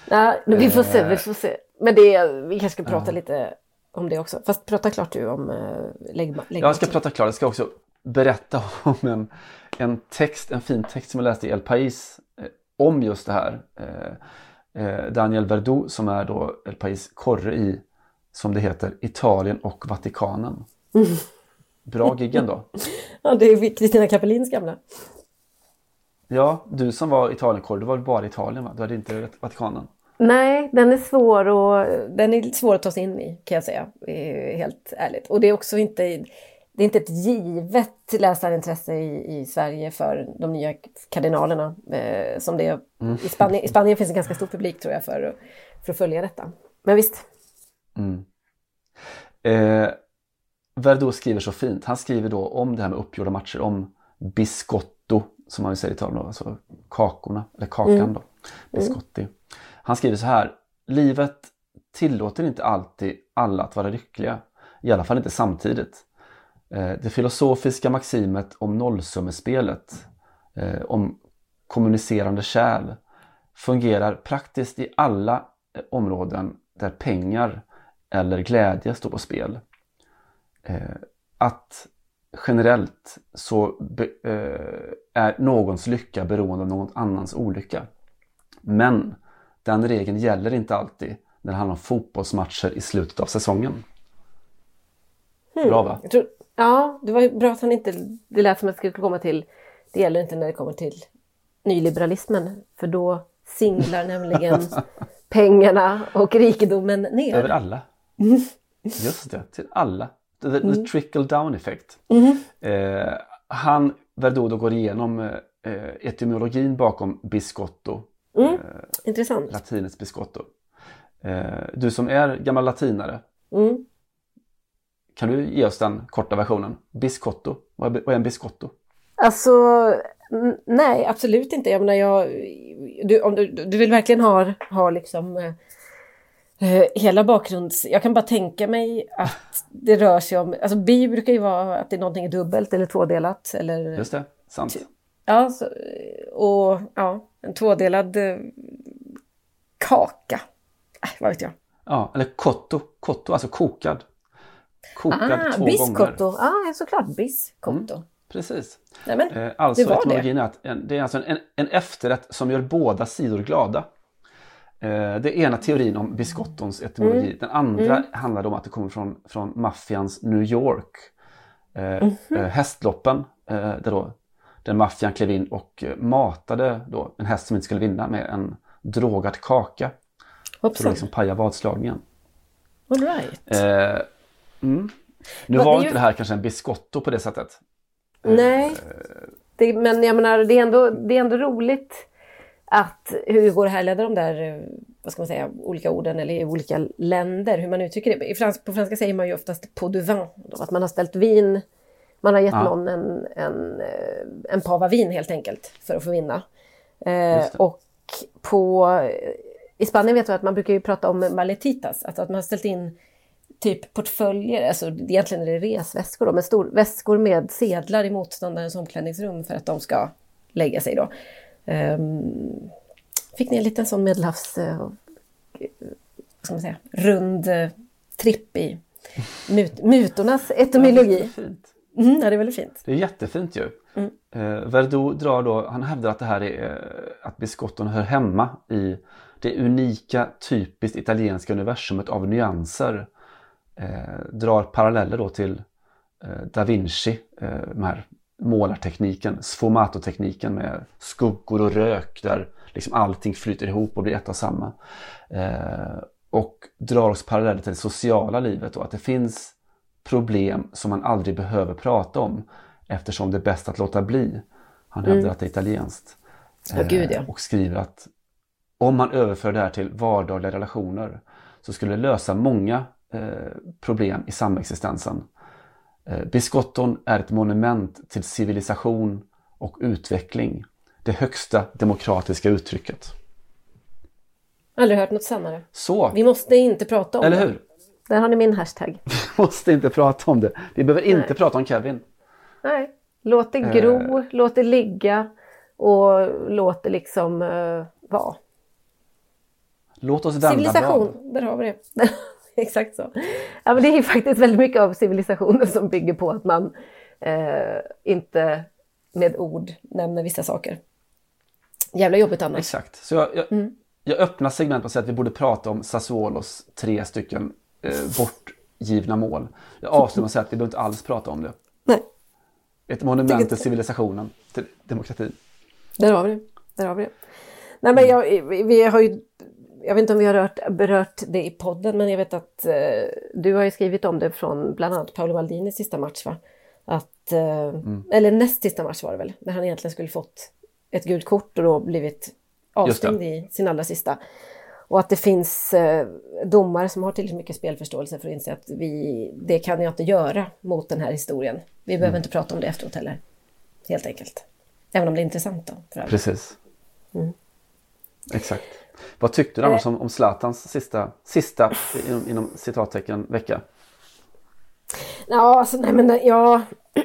Speaker 3: Nej, vi får se,
Speaker 2: Eh.
Speaker 3: vi får se. Men det, vi kanske ska prata
Speaker 2: Ja.
Speaker 3: lite om det också. Fast prata klart du om uh, lägg, lägg
Speaker 2: Jag ska prata klart. Jag ska också berätta om en, en text, en fin text som jag läste i El País eh, om just det här. Eh, eh, Daniel Verdu som är då El País korre i, som det heter, Italien och Vatikanen. Bra gig ändå.
Speaker 3: Ja, det är Kristina Kapelins gamla.
Speaker 2: Ja, du som var Italienkorre, du var bara i Italien va? Du hade inte Vatikanen?
Speaker 3: Nej, den är svår, och, den är svår att ta sig in i kan jag säga, helt ärligt. Och det är också inte, det är inte ett givet läsarintresse i, i Sverige för de nya kardinalerna eh, som det är
Speaker 2: Mm.
Speaker 3: i Spanien. I Spanien finns en ganska stor publik tror jag för, för att följa detta. Men visst.
Speaker 2: Mm. Eh, Verdo skriver så fint. Han skriver då om det här med uppgjorda matcher, om biscotto, som man säger i Italien, då, alltså kakorna, eller kakan
Speaker 3: Mm.
Speaker 2: då, biscotti. Han skriver så här, livet tillåter inte alltid alla att vara lyckliga, i alla fall inte samtidigt. Eh, det filosofiska maximet om nollsummespelet, eh, om kommunicerande kärl, fungerar praktiskt i alla eh, områden där pengar eller glädje står på spel. Att generellt så eh, är någons lycka beroende av någon annans olycka. Men den regeln gäller inte alltid när det handlar om fotbollsmatcher i slutet av säsongen.
Speaker 3: Hmm.
Speaker 2: Bra va?
Speaker 3: Jag tror, ja, det var bra att han inte... Det lät som att det skulle komma till... Det gäller inte när det kommer till nyliberalismen. För då singlar nämligen pengarna och rikedomen ner.
Speaker 2: Över alla. Just det, till alla. The, the
Speaker 3: Mm.
Speaker 2: trickle down effect.
Speaker 3: Mhm.
Speaker 2: Eh, han, Verdudo, går igenom eh, etymologin bakom biscotto.
Speaker 3: Mm. Intressant.
Speaker 2: Latinets biscotto. Eh, du som är gammal latinare,
Speaker 3: Mm.
Speaker 2: kan du ge oss den korta versionen? Biscotto, vad är, en biscotto?
Speaker 3: Alltså, nej, absolut inte. Jag menar, jag, du, om du, du vill verkligen ha, ha liksom eh, eh, hela bakgrunds... Jag kan bara tänka mig att det rör sig om... Alltså bi brukar ju vara att det är någonting dubbelt eller tvådelat. Eller,
Speaker 2: Just det, sant.
Speaker 3: Ja, så, och ja, en tvådelad eh, kaka. Äh, vad vet jag.
Speaker 2: Ja, eller kotto, kotto, alltså kokad. Kokad
Speaker 3: ah,
Speaker 2: två
Speaker 3: biscotto.
Speaker 2: gånger.
Speaker 3: Ja, såklart. Biscotto.
Speaker 2: Precis.
Speaker 3: Nej, men,
Speaker 2: Eh, alltså
Speaker 3: det var
Speaker 2: etymologin är att en, det är alltså en, en efterrätt som gör båda sidor glada. Eh, det ena teorin om biscottons etymologi.
Speaker 3: Mm.
Speaker 2: Den andra
Speaker 3: Mm.
Speaker 2: handlar om att det kommer från, från maffians New York. Eh,
Speaker 3: Mhm.
Speaker 2: eh, hästloppen, eh, där då den maffian klev in och eh, matade då en häst som inte skulle vinna med en drogad kaka. För
Speaker 3: Hoppsan.
Speaker 2: att liksom paja vadslagningen.
Speaker 3: All right.
Speaker 2: Eh, mm. Nu
Speaker 3: Va,
Speaker 2: var inte
Speaker 3: ju-
Speaker 2: det här kanske en biscotto på det sättet.
Speaker 3: Nej, det, men jag menar, det är, ändå, det är ändå roligt att hur går härleda de där, eh, vad ska man säga, olika orden eller i olika länder, hur man uttrycker det. I frans, på franska säger man ju oftast på du vin, då, att man har ställt vin, man har gett
Speaker 2: Ja.
Speaker 3: någon en, en, eh, en pava vin helt enkelt för att få vinna. Eh, och på, i Spanien vet jag att man brukar ju prata om maletitas, alltså att man har ställt in typ portföljer, alltså egentligen är det resväskor då, men stor, väskor med sedlar i motståndarens omklädningsrum för att de ska lägga sig då. Ehm, fick ni en liten sån medelhavs, eh, vad ska man säga, rund eh, tripp i mut, mutornas etymologi.
Speaker 2: Fint.
Speaker 3: Mm, ja, det är väldigt fint.
Speaker 2: Det är jättefint ju.
Speaker 3: Mm.
Speaker 2: Eh, Verdo drar då, han hävdar att det här är att biscotton hör hemma i det unika, typiskt italienska universumet av nyanser. Eh, drar paralleller då till eh, Da Vinci, eh, den här målartekniken, sfumato-tekniken med skuggor och rök där liksom allting flyter ihop och blir ett och samma. Eh, och drar också paralleller till det sociala livet då, att det finns problem som man aldrig behöver prata om eftersom det är bäst att låta bli. Han hävdar
Speaker 3: Mm.
Speaker 2: att det är italienskt.
Speaker 3: Ja, gud, ja.
Speaker 2: Eh, Och skriver att om man överför det här till vardagliga relationer så skulle det lösa många eh, problem i samexistensen. Eh, Biscotton är ett monument till civilisation och utveckling. Det högsta demokratiska uttrycket.
Speaker 3: Aldrig hört något sannare.
Speaker 2: Så,
Speaker 3: Vi måste inte prata om
Speaker 2: eller
Speaker 3: det.
Speaker 2: hur?
Speaker 3: Där har ni min hashtag.
Speaker 2: Vi måste inte prata om det. Vi behöver inte
Speaker 3: Nej.
Speaker 2: prata om Kevin.
Speaker 3: Nej, låt det gro, låt det ligga och låt det liksom uh, vara.
Speaker 2: Låt oss vända blad.
Speaker 3: Civilisation, där har vi det. Exakt så. Ja, men det är ju faktiskt väldigt mycket av civilisationen som bygger på att man eh, inte med ord nämner vissa saker. Jävla jobbigt annars.
Speaker 2: Exakt. Så jag, jag,
Speaker 3: Mm.
Speaker 2: jag öppnar segment och säger att vi borde prata om Sassuolos tre stycken eh, bortgivna mål. Jag avslutar med att säga att vi behöver inte alls prata om det.
Speaker 3: Nej.
Speaker 2: Ett monument till civilisationen, till demokratin.
Speaker 3: Där har vi det. Där har vi det. Nej, men jag, vi har ju, jag vet inte om vi har rört, berört det i podden, men jag vet att eh, du har ju skrivit om det från bland annat Paolo Maldinis sista match. Va? Att, eh,
Speaker 2: Mm.
Speaker 3: Eller näst sista match var det väl, när han egentligen skulle fått ett gult kort och då blivit avstängd i sin allra sista. Och att det finns eh, domare som har tillräckligt mycket spelförståelse för att inse att vi, det kan jag inte göra mot den här historien. Vi behöver
Speaker 2: Mm.
Speaker 3: inte prata om det efteråt heller. Helt enkelt. Även om det är intressant då.
Speaker 2: Precis.
Speaker 3: Mm.
Speaker 2: Exakt. Vad tyckte du annars om, om Zlatans sista, sista inom, inom citattecken vecka?
Speaker 3: Ja, alltså nej men ja.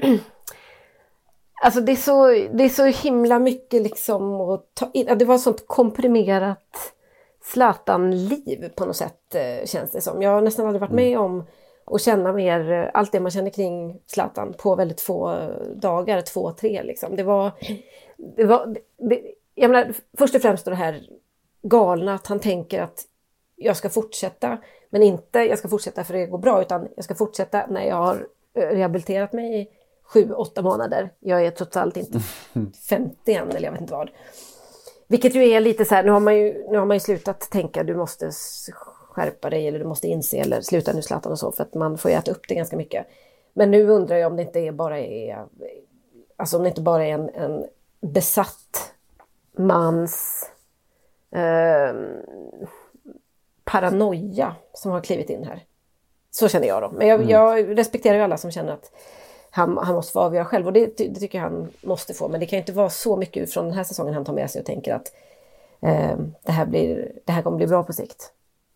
Speaker 3: Alltså det är så, det är så himla mycket liksom att ta in. Det var ett sånt komprimerat Zlatan-liv på något sätt eh, känns det som. Jag har nästan aldrig varit med om att känna mer eh, allt det man känner kring Zlatan på väldigt få eh, dagar, två, tre liksom. Det var, det var det, jag menar, först och främst det här galna att han tänker att jag ska fortsätta, men inte jag ska fortsätta för det går bra, utan jag ska fortsätta när jag har eh, rehabiliterat mig i sju, åtta månader. Jag är trots allt inte 50 än, eller jag vet inte vad. Vilket ju är lite så här, nu har man ju, nu har man ju slutat tänka du måste skärpa dig eller du måste inse eller sluta nu Zlatan och så, för att man får ju äta upp det ganska mycket. Men nu undrar jag om det inte är bara är, alltså om det inte bara är en, en besatt mans eh, paranoia som har klivit in här. Så känner jag då. Men jag,
Speaker 2: Mm.
Speaker 3: jag respekterar ju alla som känner att han, han måste få avgöra själv och det, det tycker jag han måste få. Men det kan ju inte vara så mycket från den här säsongen han tar med sig och tänker att eh, det, här blir, det här kommer bli bra på sikt.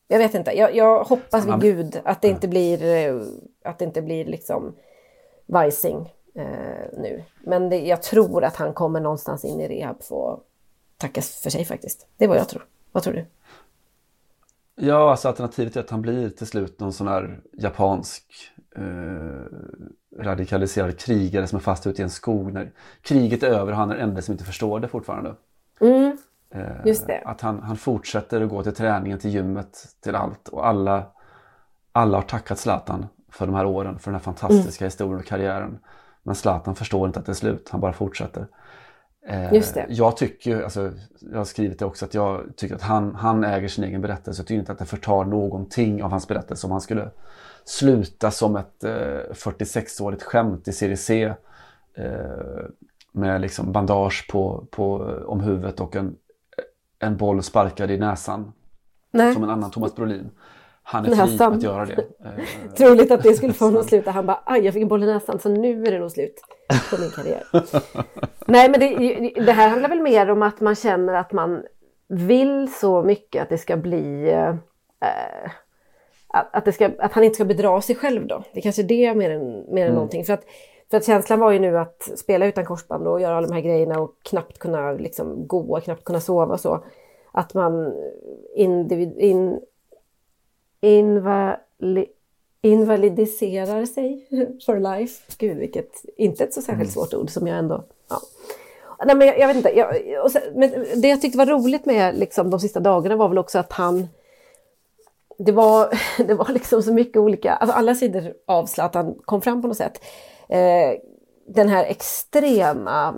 Speaker 3: Jag vet inte, jag, jag hoppas vid gud att det inte blir, eh, att det inte blir liksom vajsing eh, nu. Men det, jag tror att han kommer någonstans in i rehab få tacka för sig faktiskt. Det är vad jag tror. Vad tror du?
Speaker 2: Ja, alltså alternativet är att han blir till slut någon sån här japansk eh, radikaliserad krigare som är fast ute i en skog när kriget är över och han är den enda som inte förstår det fortfarande.
Speaker 3: Mm,
Speaker 2: Eh,
Speaker 3: Just det.
Speaker 2: Att han, han fortsätter att gå till träningen, till gymmet, till allt och alla, alla har tackat Zlatan för de här åren, för den här fantastiska historien och karriären. Men Zlatan förstår inte att det är slut, han bara fortsätter. Eh,
Speaker 3: Just det.
Speaker 2: Jag tycker, alltså, jag har skrivit det också, att jag tycker att han, han äger sin egen berättelse. Jag tycker inte att det förtar någonting av hans berättelse om han skulle sluta som ett eh, 46-årigt skämt i serie C. Eh, med liksom bandage på, på, om huvudet och en, en boll sparkad i näsan.
Speaker 3: Nej.
Speaker 2: Som en annan Thomas Brolin. Han är fri
Speaker 3: Näsan.
Speaker 2: att göra det. Eh,
Speaker 3: Troligt att det skulle få honom att sluta. Han bara, aj jag fick en boll i näsan så nu är det nog slut på min karriär. Nej men det, det här handlar väl mer om att man känner att man vill så mycket att det ska bli eh, att, ska, att han inte ska bedra sig själv då. Det kanske är det mer än, mer än
Speaker 2: Mm.
Speaker 3: någonting. För att, för att känslan var ju nu att spela utan korsband och göra alla de här grejerna och knappt kunna liksom gå, knappt kunna sova och så. Att man individ, in, invali, invalidiserar sig for life. Gud, vilket inte ett så särskilt svårt ord som jag ändå... Ja. Nej, men jag, jag vet inte. Jag, sen, men det jag tyckte var roligt med liksom, de sista dagarna var väl också att han... Det var, det var liksom så mycket olika... Alltså alla sidor av Zlatan kom fram på något sätt. Eh, den här extrema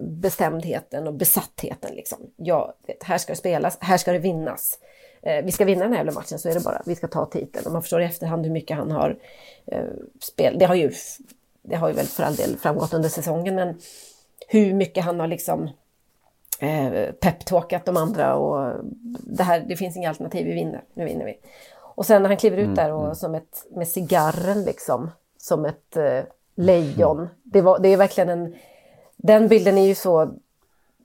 Speaker 3: bestämdheten och besattheten. Liksom. Ja, här ska det spelas, här ska det vinnas. Eh, vi ska vinna den här jävla matchen så är det bara. Vi ska ta titeln. Och man förstår i efterhand hur mycket han har eh, spel. Det har, ju, det har ju väl för all del framgått under säsongen men hur mycket han har liksom eh, peptalkat de andra och det här, det finns inga alternativ, vi vinner, nu vinner vi. Och sen när han kliver ut
Speaker 2: Mm,
Speaker 3: där och
Speaker 2: mm.
Speaker 3: som ett, med cigarren liksom, som ett eh, lejon. Det, var, det är verkligen en, den bilden är ju så,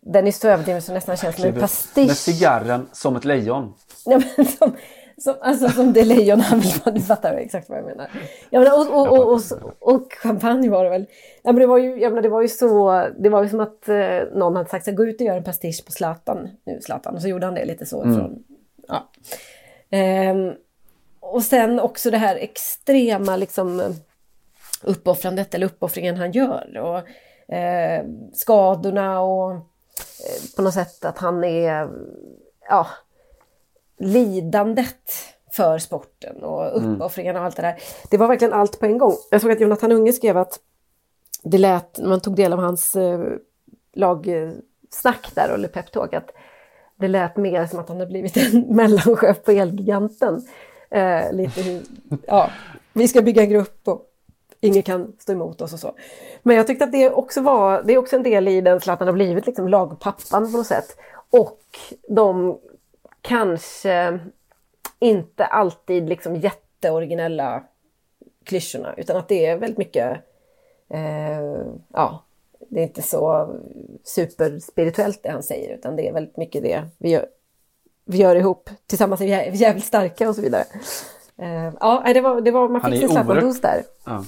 Speaker 3: den är så överdriven så nästan känns som en
Speaker 2: Med
Speaker 3: pastisch.
Speaker 2: cigarren som ett lejon.
Speaker 3: Nej, men som, som, alltså som det lejon han vill vara, du fattar exakt vad jag menar. Ja, men, och, och, och, och, och, champagne var det väl. Ja, men det, var ju, jag menar, det var ju så, det var ju som att eh, någon hade sagt så gå ut och gör en pastisch på Zlatan nu Zlatan. Och så gjorde han det lite så.
Speaker 2: Mm.
Speaker 3: Från, ja. Ehm, och sen också det här extrema liksom uppoffrandet eller uppoffringen han gör. Och eh, skadorna och på något sätt att han är, ja, lidandet för sporten och
Speaker 2: Mm.
Speaker 3: uppoffringarna och allt det där. Det var verkligen allt på en gång. Jag såg att Jonathan Unge skrev att det lät, man tog del av hans eh, snack där, eller peptalk, att det lät mer som att han hade blivit en mellanchef på Elgiganten. Eh, lite hur, ja, vi ska bygga en grupp och ingen kan stå emot oss och så. Men jag tyckte att det också var, det är också en del i den Zlatan har blivit liksom lagpappan på något sätt. Och de kanske inte alltid liksom jätteoriginella klyschorna utan att det är väldigt mycket, eh, ja, det är inte så superspirituellt det han säger utan det är väldigt mycket det vi gör, vi gör ihop tillsammans är vi jävligt starka och så vidare. Eh, ja, det var, det var, man fick sin Zlatan-dos där. Ja.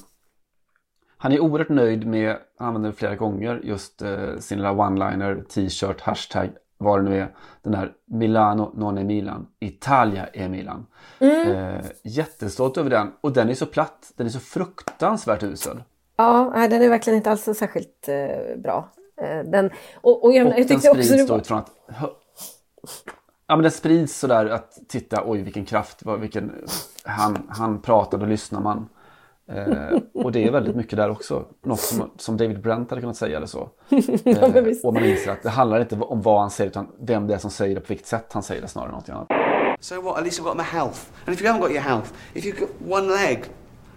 Speaker 2: Han är oerhört nöjd med, han använder det flera gånger, just eh, sin lilla one-liner, t-shirt, hashtag, vad det nu är. Den där Milano non è Milan, Italia är Milan. Mm. Eh, jättestolt över den och den är så platt, den är så fruktansvärt usel.
Speaker 3: Ja, den är verkligen inte alls särskilt eh, bra. Eh, den, och, och, jag,
Speaker 2: och
Speaker 3: jag
Speaker 2: den sprids också då utifrån att Ja men den sprids sådär att titta, oj vilken kraft, vilken, han, han pratar, då lyssnar man. Eh, och det är väldigt mycket där också. Något som, som David Brent hade kunnat säga eller så. Eh, och man inser att det handlar inte om vad han säger utan vem det är som säger det, på vilket sätt han säger det snarare än något annat.
Speaker 9: So what? At least I've got my health. And if you haven't got your health, if you've got one leg,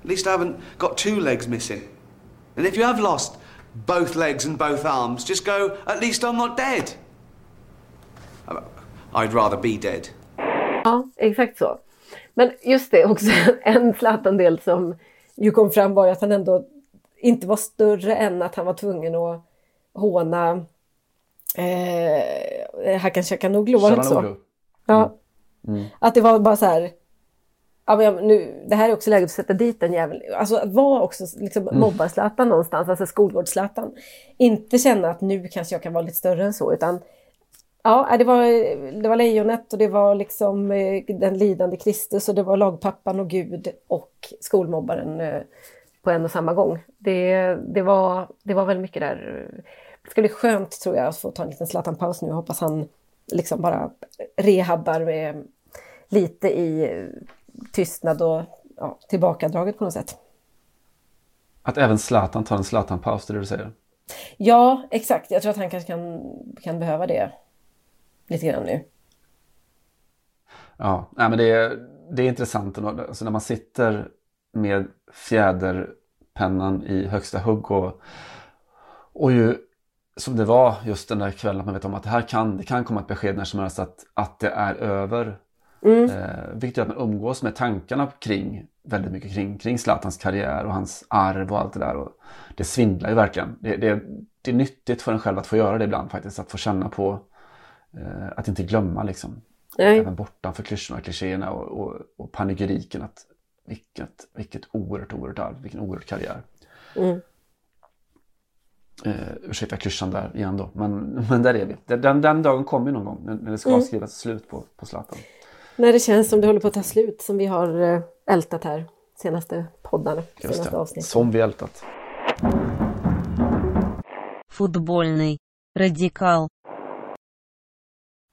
Speaker 9: at least I haven't got two legs missing. And if you have lost both legs and both arms, just go, at least I'm not dead. I'd rather be dead.
Speaker 3: Ja, exakt så. Men just det också, en Zlatan-del som ju kom fram var att han ändå inte var större än att han var tvungen att håna eh, Hakan Chakanoglu, var det inte så? Mm. Ja. Mm. Att det var bara så här, ja, men nu, det här är också läget att sätta dit den jäveln. Alltså att vara också liksom, mm. mobbar någonstans, alltså skolgårds Inte känna att nu kanske jag kan vara lite större än så, utan Ja, det var, det var lejonet och det var liksom eh, den lidande Kristus och det var lagpappan och Gud och skolmobbaren eh, på en och samma gång. Det, det, var, det var väldigt mycket där. Det ska bli skönt tror jag att få ta en liten Zlatan-paus nu. Jag hoppas han liksom bara rehabbar med lite i tystnad och ja, tillbakadraget på något sätt.
Speaker 2: Att även Zlatan tar en Zlatan-paus, det är det du säger?
Speaker 3: Ja, exakt. Jag tror att han kanske kan, kan behöva det lite grann nu.
Speaker 2: Ja, nej, men det är, det är intressant alltså när man sitter med fjäderpennan i högsta hugg och, och ju som det var just den där kvällen att man vet om att det här kan, det kan komma ett besked när som helst att, att det är över. Mm. Eh, vilket gör att man umgås med tankarna kring väldigt mycket kring, kring Zlatans karriär och hans arv och allt det där. Och det svindlar ju verkligen. Det, det, det är nyttigt för en själv att få göra det ibland faktiskt. Att få känna på att inte glömma liksom. Nej. Även bortanför klyschorna, klichéerna och, och, och panegyriken. Att vilket, vilket oerhört, oerhört arv, vilken oerhört karriär. Mm. Eh, ursäkta klyschan där igen då, men, men där är vi. Den, den dagen kommer någon gång när, det ska mm. skrivas slut på, på Zlatan.
Speaker 3: När det känns som det håller på att ta slut, som vi har eh, ältat här senaste poddarna, senaste avsnittet.
Speaker 2: Som vi ältat.
Speaker 10: Fotbollny radikal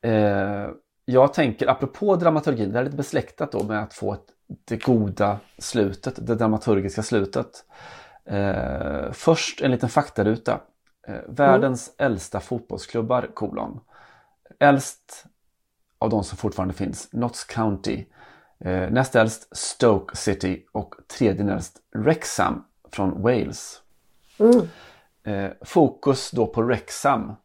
Speaker 2: Eh, jag tänker, apropå dramaturgin, det är lite besläktat då med att få ett, det goda slutet, det dramaturgiska slutet. Eh, först en liten faktaruta. Eh, världens mm. äldsta fotbollsklubbar, kolon. Äldst av de som fortfarande finns, Notts County. Eh, näst äldst Stoke City och tredje äldst Wrexham från Wales. Mm. Eh, fokus då på Wrexham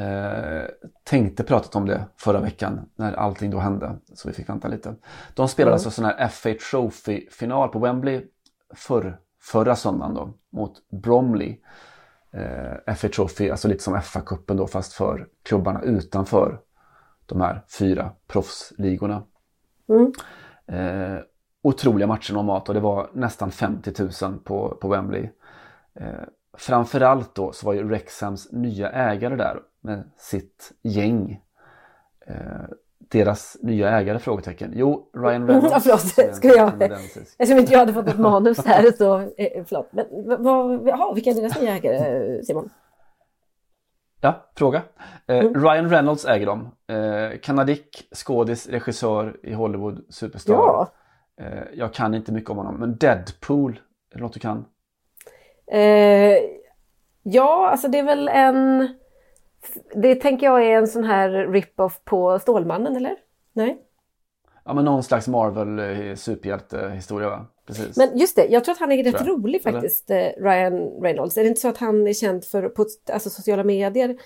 Speaker 2: Eh, tänkte pratat om det förra veckan när allting då hände. Så vi fick vänta lite. De spelade mm. alltså sån här FA Trophy-final på Wembley för, förra söndagen då mot Bromley. Eh, FA Trophy, alltså lite som FA-cupen då fast för klubbarna utanför de här fyra proffsligorna. Mm. Eh, otroliga matcher normalt och det var nästan 50 000 på, på Wembley. Eh, framförallt då så var ju Rexhams nya ägare där med sitt gäng. Eh, deras nya ägare? Frågetecken. Jo, Ryan Reynolds.
Speaker 3: Ja, förlåt, ska jag? Eftersom inte jag hade fått ett manus här så, eh, förlåt. Men vad, jaha, vilka är deras nya ägare, Simon?
Speaker 2: Ja, fråga. Eh, mm. Ryan Reynolds äger dem. Eh, Kanadick, skådis, regissör i Hollywood, superstar. Ja. Eh, jag kan inte mycket om honom, men Deadpool, är det något du kan?
Speaker 3: Eh, ja, alltså det är väl en Det tänker jag är en sån här rip-off på Stålmannen, eller? Nej?
Speaker 2: Ja, men någon slags Marvel eh, superhjältehistoria va? Precis.
Speaker 3: Men just det, jag tror att han är rätt rolig faktiskt, eh, Ryan Reynolds. Är det inte så att han är känd för på alltså, sociala medier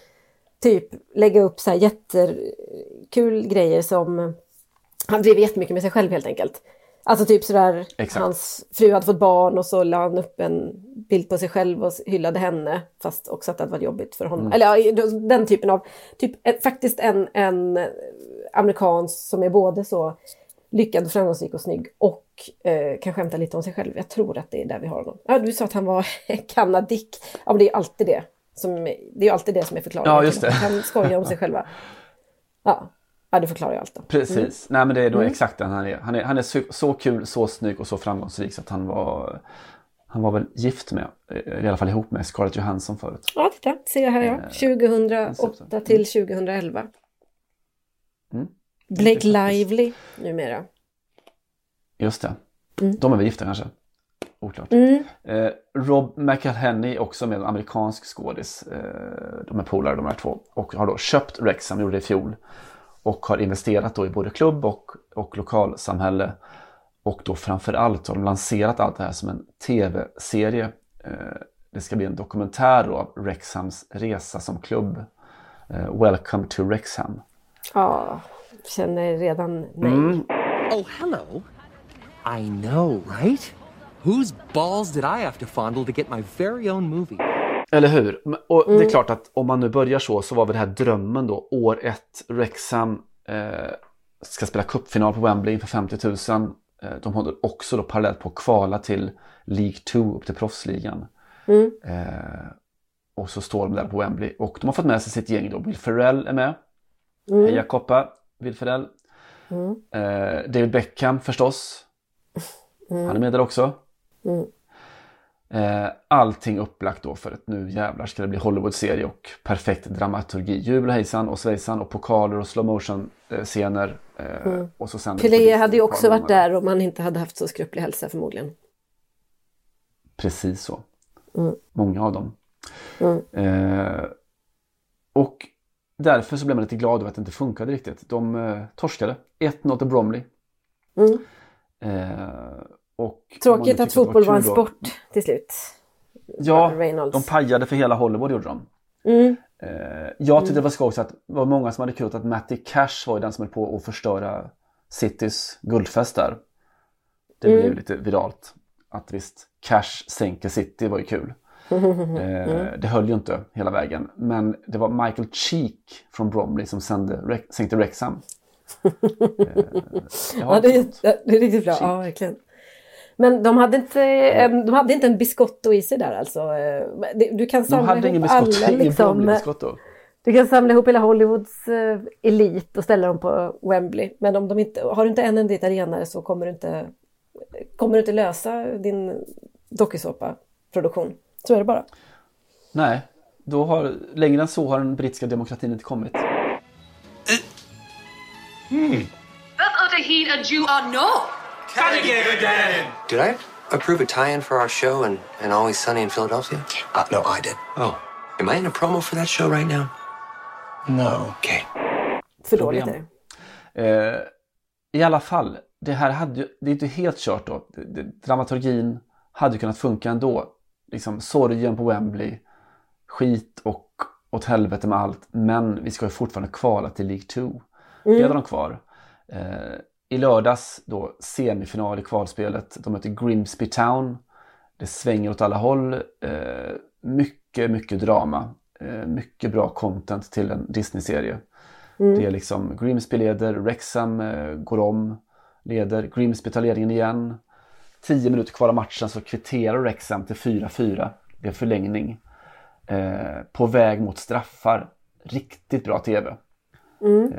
Speaker 3: typ lägga upp så här jättekul grejer som han driver jättemycket med sig själv helt enkelt. Alltså typ sådär,
Speaker 2: Exakt.
Speaker 3: hans fru hade fått barn och så la han upp en bild på sig själv och hyllade henne. Fast också att det hade varit jobbigt för honom.
Speaker 2: Mm.
Speaker 3: Eller den typen av, typ eh, faktiskt en, en amerikansk som är både så lyckad, framgångsrik och snygg och eh, kan skämta lite om sig själv. Jag tror att det är där vi har honom. Ja, du sa att han var kanadick. Ja, men det är alltid det. Som, det är alltid det som är förklaringen.
Speaker 2: Ja, just det.
Speaker 3: Han skojar om sig själva. Ja, ja det förklarar ju allt då.
Speaker 2: Precis.
Speaker 3: Mm.
Speaker 2: Nej men det är då
Speaker 3: Mm.
Speaker 2: exakt den han är. Han är, han är så, så kul, så snygg och så framgångsrik så att han var han var väl gift med, i alla fall ihop med Scarlett Johansson förut.
Speaker 3: Ja, titta, ser jag här ja.
Speaker 2: Eh,
Speaker 3: 2008 till 2011.
Speaker 2: Mm.
Speaker 3: Blake Lively numera.
Speaker 2: Just det.
Speaker 3: Mm.
Speaker 2: De är väl gifta kanske? Oklart.
Speaker 3: Mm.
Speaker 2: Eh, Rob McElhenney också med en amerikansk skådis. Eh, de är polare de här två. Och har då köpt Rexham, gjorde det i fjol. Och har investerat då i både klubb och, och lokalsamhälle. Och då framförallt har de lanserat allt det här som en tv-serie. Eh, det ska bli en dokumentär då av Rexhams resa som klubb. Eh, Welcome to Rexham.
Speaker 3: Ja, känner redan nej.
Speaker 2: Mm.
Speaker 11: Oh, hello. I know, right? Whose balls did I have to fondle to get my very own movie?
Speaker 2: Eller hur? Och det är
Speaker 11: Mm.
Speaker 2: klart att om man nu börjar så så var väl det här drömmen då. År ett, Wrexham eh, ska spela cupfinal på Wembley inför 50 000. Eh, de håller också då parallellt på att kvala till League 2 upp till proffsligan.
Speaker 3: Mm.
Speaker 2: Eh, och så står de där på Wembley och de har fått med sig sitt gäng då. Will Ferrell är med.
Speaker 3: Mm.
Speaker 2: Heja Koppa, Will Ferrell.
Speaker 3: Mm.
Speaker 2: Eh, David Beckham förstås.
Speaker 3: Mm.
Speaker 2: Han är med där också. Eh, allting upplagt då för att nu jävlar ska det bli Hollywood-serie och perfekt dramaturgi. Jubel och hejsan och svejsan och pokaler och slow motion eh, scener. Eh,
Speaker 3: Mm.
Speaker 2: och så på
Speaker 3: Pelé hade ju också varit där om han inte hade haft så skröplig hälsa förmodligen.
Speaker 2: Precis så.
Speaker 3: Mm.
Speaker 2: Många av dem.
Speaker 3: Mm.
Speaker 2: Eh, och därför så blev man lite glad över att det inte funkade riktigt. De eh, torskade. 1-0 till Bromley.
Speaker 3: Mm.
Speaker 2: Eh, och
Speaker 3: Tråkigt att fotboll var en
Speaker 2: kul då-
Speaker 3: sport till slut.
Speaker 2: Ja, de pajade för hela Hollywood gjorde de.
Speaker 3: Mm.
Speaker 2: Eh, jag tyckte det var skoj att det var många som hade kul att Matty Cash var den som höll på att förstöra Citys guldfest där. Det blev
Speaker 3: Mm.
Speaker 2: lite viralt. Att visst, Cash sänker City var ju kul. Eh, det höll ju inte hela vägen. Men det var Michael Cheek från Bromley som sände, sänkte Wrexham. Eh,
Speaker 3: Ja, det, är, det är riktigt bra.
Speaker 2: Chic.
Speaker 3: Ja, verkligen. Men de hade, inte en, de hade inte en biscotto i sig där alltså. Eh, Du kan
Speaker 2: De
Speaker 3: samla
Speaker 2: hade ingen
Speaker 3: ihop alla
Speaker 2: biskott, ingen
Speaker 3: liksom.
Speaker 2: Bromley-biskott då.
Speaker 3: Du kan samla ihop hela Hollywoods eh, elit och ställa dem på Wembley. Men om de inte, har du inte en enda italienare så kommer du inte, kommer du inte lösa din dokusåpa-produktion. Så är det bara.
Speaker 2: Nej, då har, längre än så har den brittiska demokratin inte kommit.
Speaker 12: Beth Otahid a Jew or no?
Speaker 13: Did I approve a tie-in for our show and, and Always Sunny in Philadelphia? Uh, no, I did. Oh. Am I in a promo for that show right now? No. Okay.
Speaker 3: För dåligt är det.
Speaker 2: Eh, I alla fall, det här hade ju, det är inte helt kört då. Det, det, dramaturgin hade ju kunnat funka ändå. Liksom sorgen på Wembley, skit och åt helvete med allt. Men vi ska ju fortfarande kvala till League 2. Det
Speaker 3: Mm.
Speaker 2: hade de kvar. Eh, I lördags då semifinal i kvalspelet. De möter Grimsby Town. Det svänger åt alla håll. Eh, mycket, mycket drama. Eh, mycket bra content till en Disney-serie.
Speaker 3: Mm.
Speaker 2: Det är liksom Grimsby leder, Wrexham eh, går om, leder, Grimsby tar ledningen igen. Tio minuter kvar av matchen så kvitterar Wrexham till 4-4 vid förlängning. Eh, på väg mot straffar. Riktigt bra tv.
Speaker 3: Mm.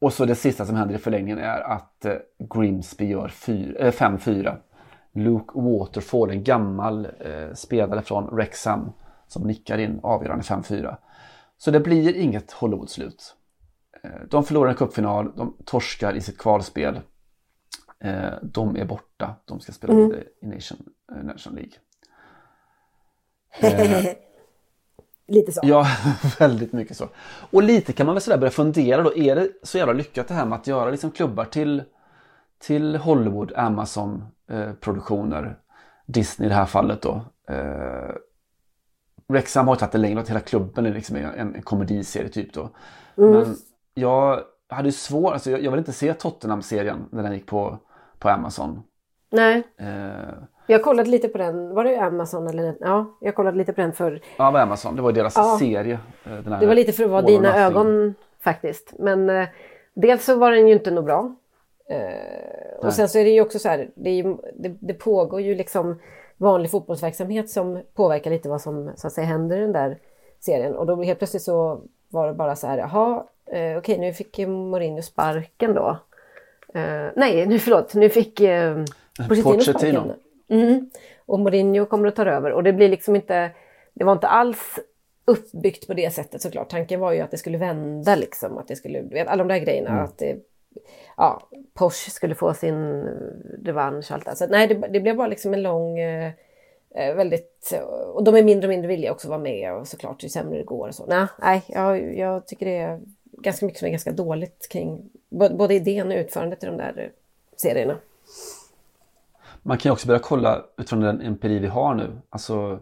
Speaker 2: Och så det sista som händer i förlängningen är att eh, Grimsby gör fyr- eh, 5-4. Luke Waterfall, en gammal eh, spelare från Wrexham som nickar in avgörande 5-4. Så det blir inget Hollywood-slut. De förlorar en cupfinal, de torskar i sitt kvalspel. De är borta, de ska spela
Speaker 3: Mm.
Speaker 2: i Nation, National League.
Speaker 3: Lite så.
Speaker 2: Ja, väldigt mycket så. Och lite kan man väl sådär börja fundera då, är det så jävla lyckat det här med att göra liksom klubbar till, till Hollywood, Amazon eh, produktioner, Disney i det här fallet då. Eh, Wrexham har ju tagit det längre, att hela klubben är liksom en, en komediserie typ då.
Speaker 3: Mm.
Speaker 2: Men jag hade ju svårt, alltså jag, jag vill inte se Tottenham-serien när den gick på, på Amazon.
Speaker 3: Nej.
Speaker 2: Eh,
Speaker 3: Jag kollade lite på den, var det Amazon eller? Ja, jag kollade lite på den för
Speaker 2: ja, det var Amazon, det var deras
Speaker 3: Ja.
Speaker 2: serie. eh,
Speaker 3: Det var lite för att vara dina
Speaker 2: Nothing.
Speaker 3: ögon faktiskt. Men eh, dels så var den ju inte nog bra. Eh, och sen så är det ju också så här, det, ju, det, det pågår ju liksom vanlig fotbollsverksamhet som påverkar lite vad som så att säga händer i den där serien. Och då helt plötsligt så var det bara så här, jaha, eh, okej nu fick Mourinho sparken då. Eh, nej, nu förlåt, nu fick eh, Pochettino
Speaker 2: Pochettino.
Speaker 3: sparken. Mm. Och Mourinho kommer att ta över och det blir liksom inte, det var inte alls uppbyggt på det sättet såklart. Tanken var ju att det skulle vända liksom, att det skulle, vet, alla de där grejerna,
Speaker 2: Mm.
Speaker 3: att det, ja, Porsche skulle få sin revansch och allt det där. Så nej, det, det blev bara liksom en lång, eh, eh, väldigt, och de är mindre och mindre villiga också att vara med och såklart ju sämre det går och så. Nej, nej jag, jag tycker det är ganska mycket som är ganska dåligt kring både idén och utförandet i de där serierna.
Speaker 2: Man kan ju också börja kolla utifrån den empiri vi har nu. Alltså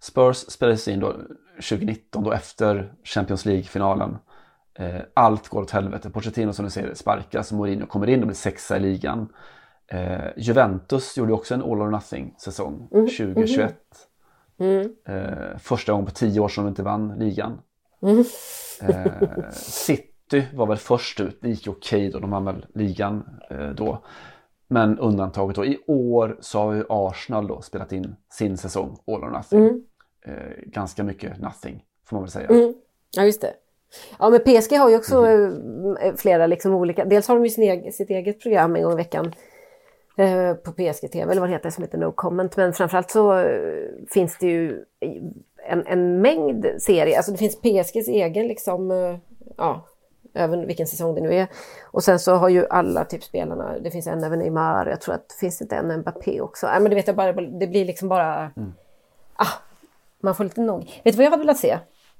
Speaker 2: Spurs spelades in då 2019 då efter Champions League-finalen. Eh, allt går åt helvete. Pochettino som du säger sparkas, Mourinho kommer in och blir sexa i ligan. Eh, Juventus gjorde också en all or nothing säsong
Speaker 3: Mm,
Speaker 2: 2021.
Speaker 3: Mm.
Speaker 2: Eh, första gången på tio år som de inte vann ligan.
Speaker 3: Mm.
Speaker 2: Eh, City var väl först ut, det gick okej då, de vann väl ligan eh, då. Men undantaget då, i år så har ju Arsenal då spelat in sin säsong All or Nothing.
Speaker 3: Mm.
Speaker 2: Eh, ganska mycket Nothing, får man väl säga.
Speaker 3: Mm. Ja, just det. Ja, men PSG har ju också eh, flera liksom olika... Dels har de ju sin egen, sitt eget program en gång i veckan eh, på PSG TV, eller vad det heter, som heter No Comment. Men framförallt så eh, finns det ju en, en mängd serier. Alltså det finns PSGs egen liksom... Eh, ja, även vilken säsong det nu är. Och sen så har ju alla typ spelarna, det finns en även Neymar, jag tror att det finns inte en Mbappé också. Nej, men det vet jag bara, det blir liksom bara... Ah, man får lite nog. Vet du vad jag hade velat se?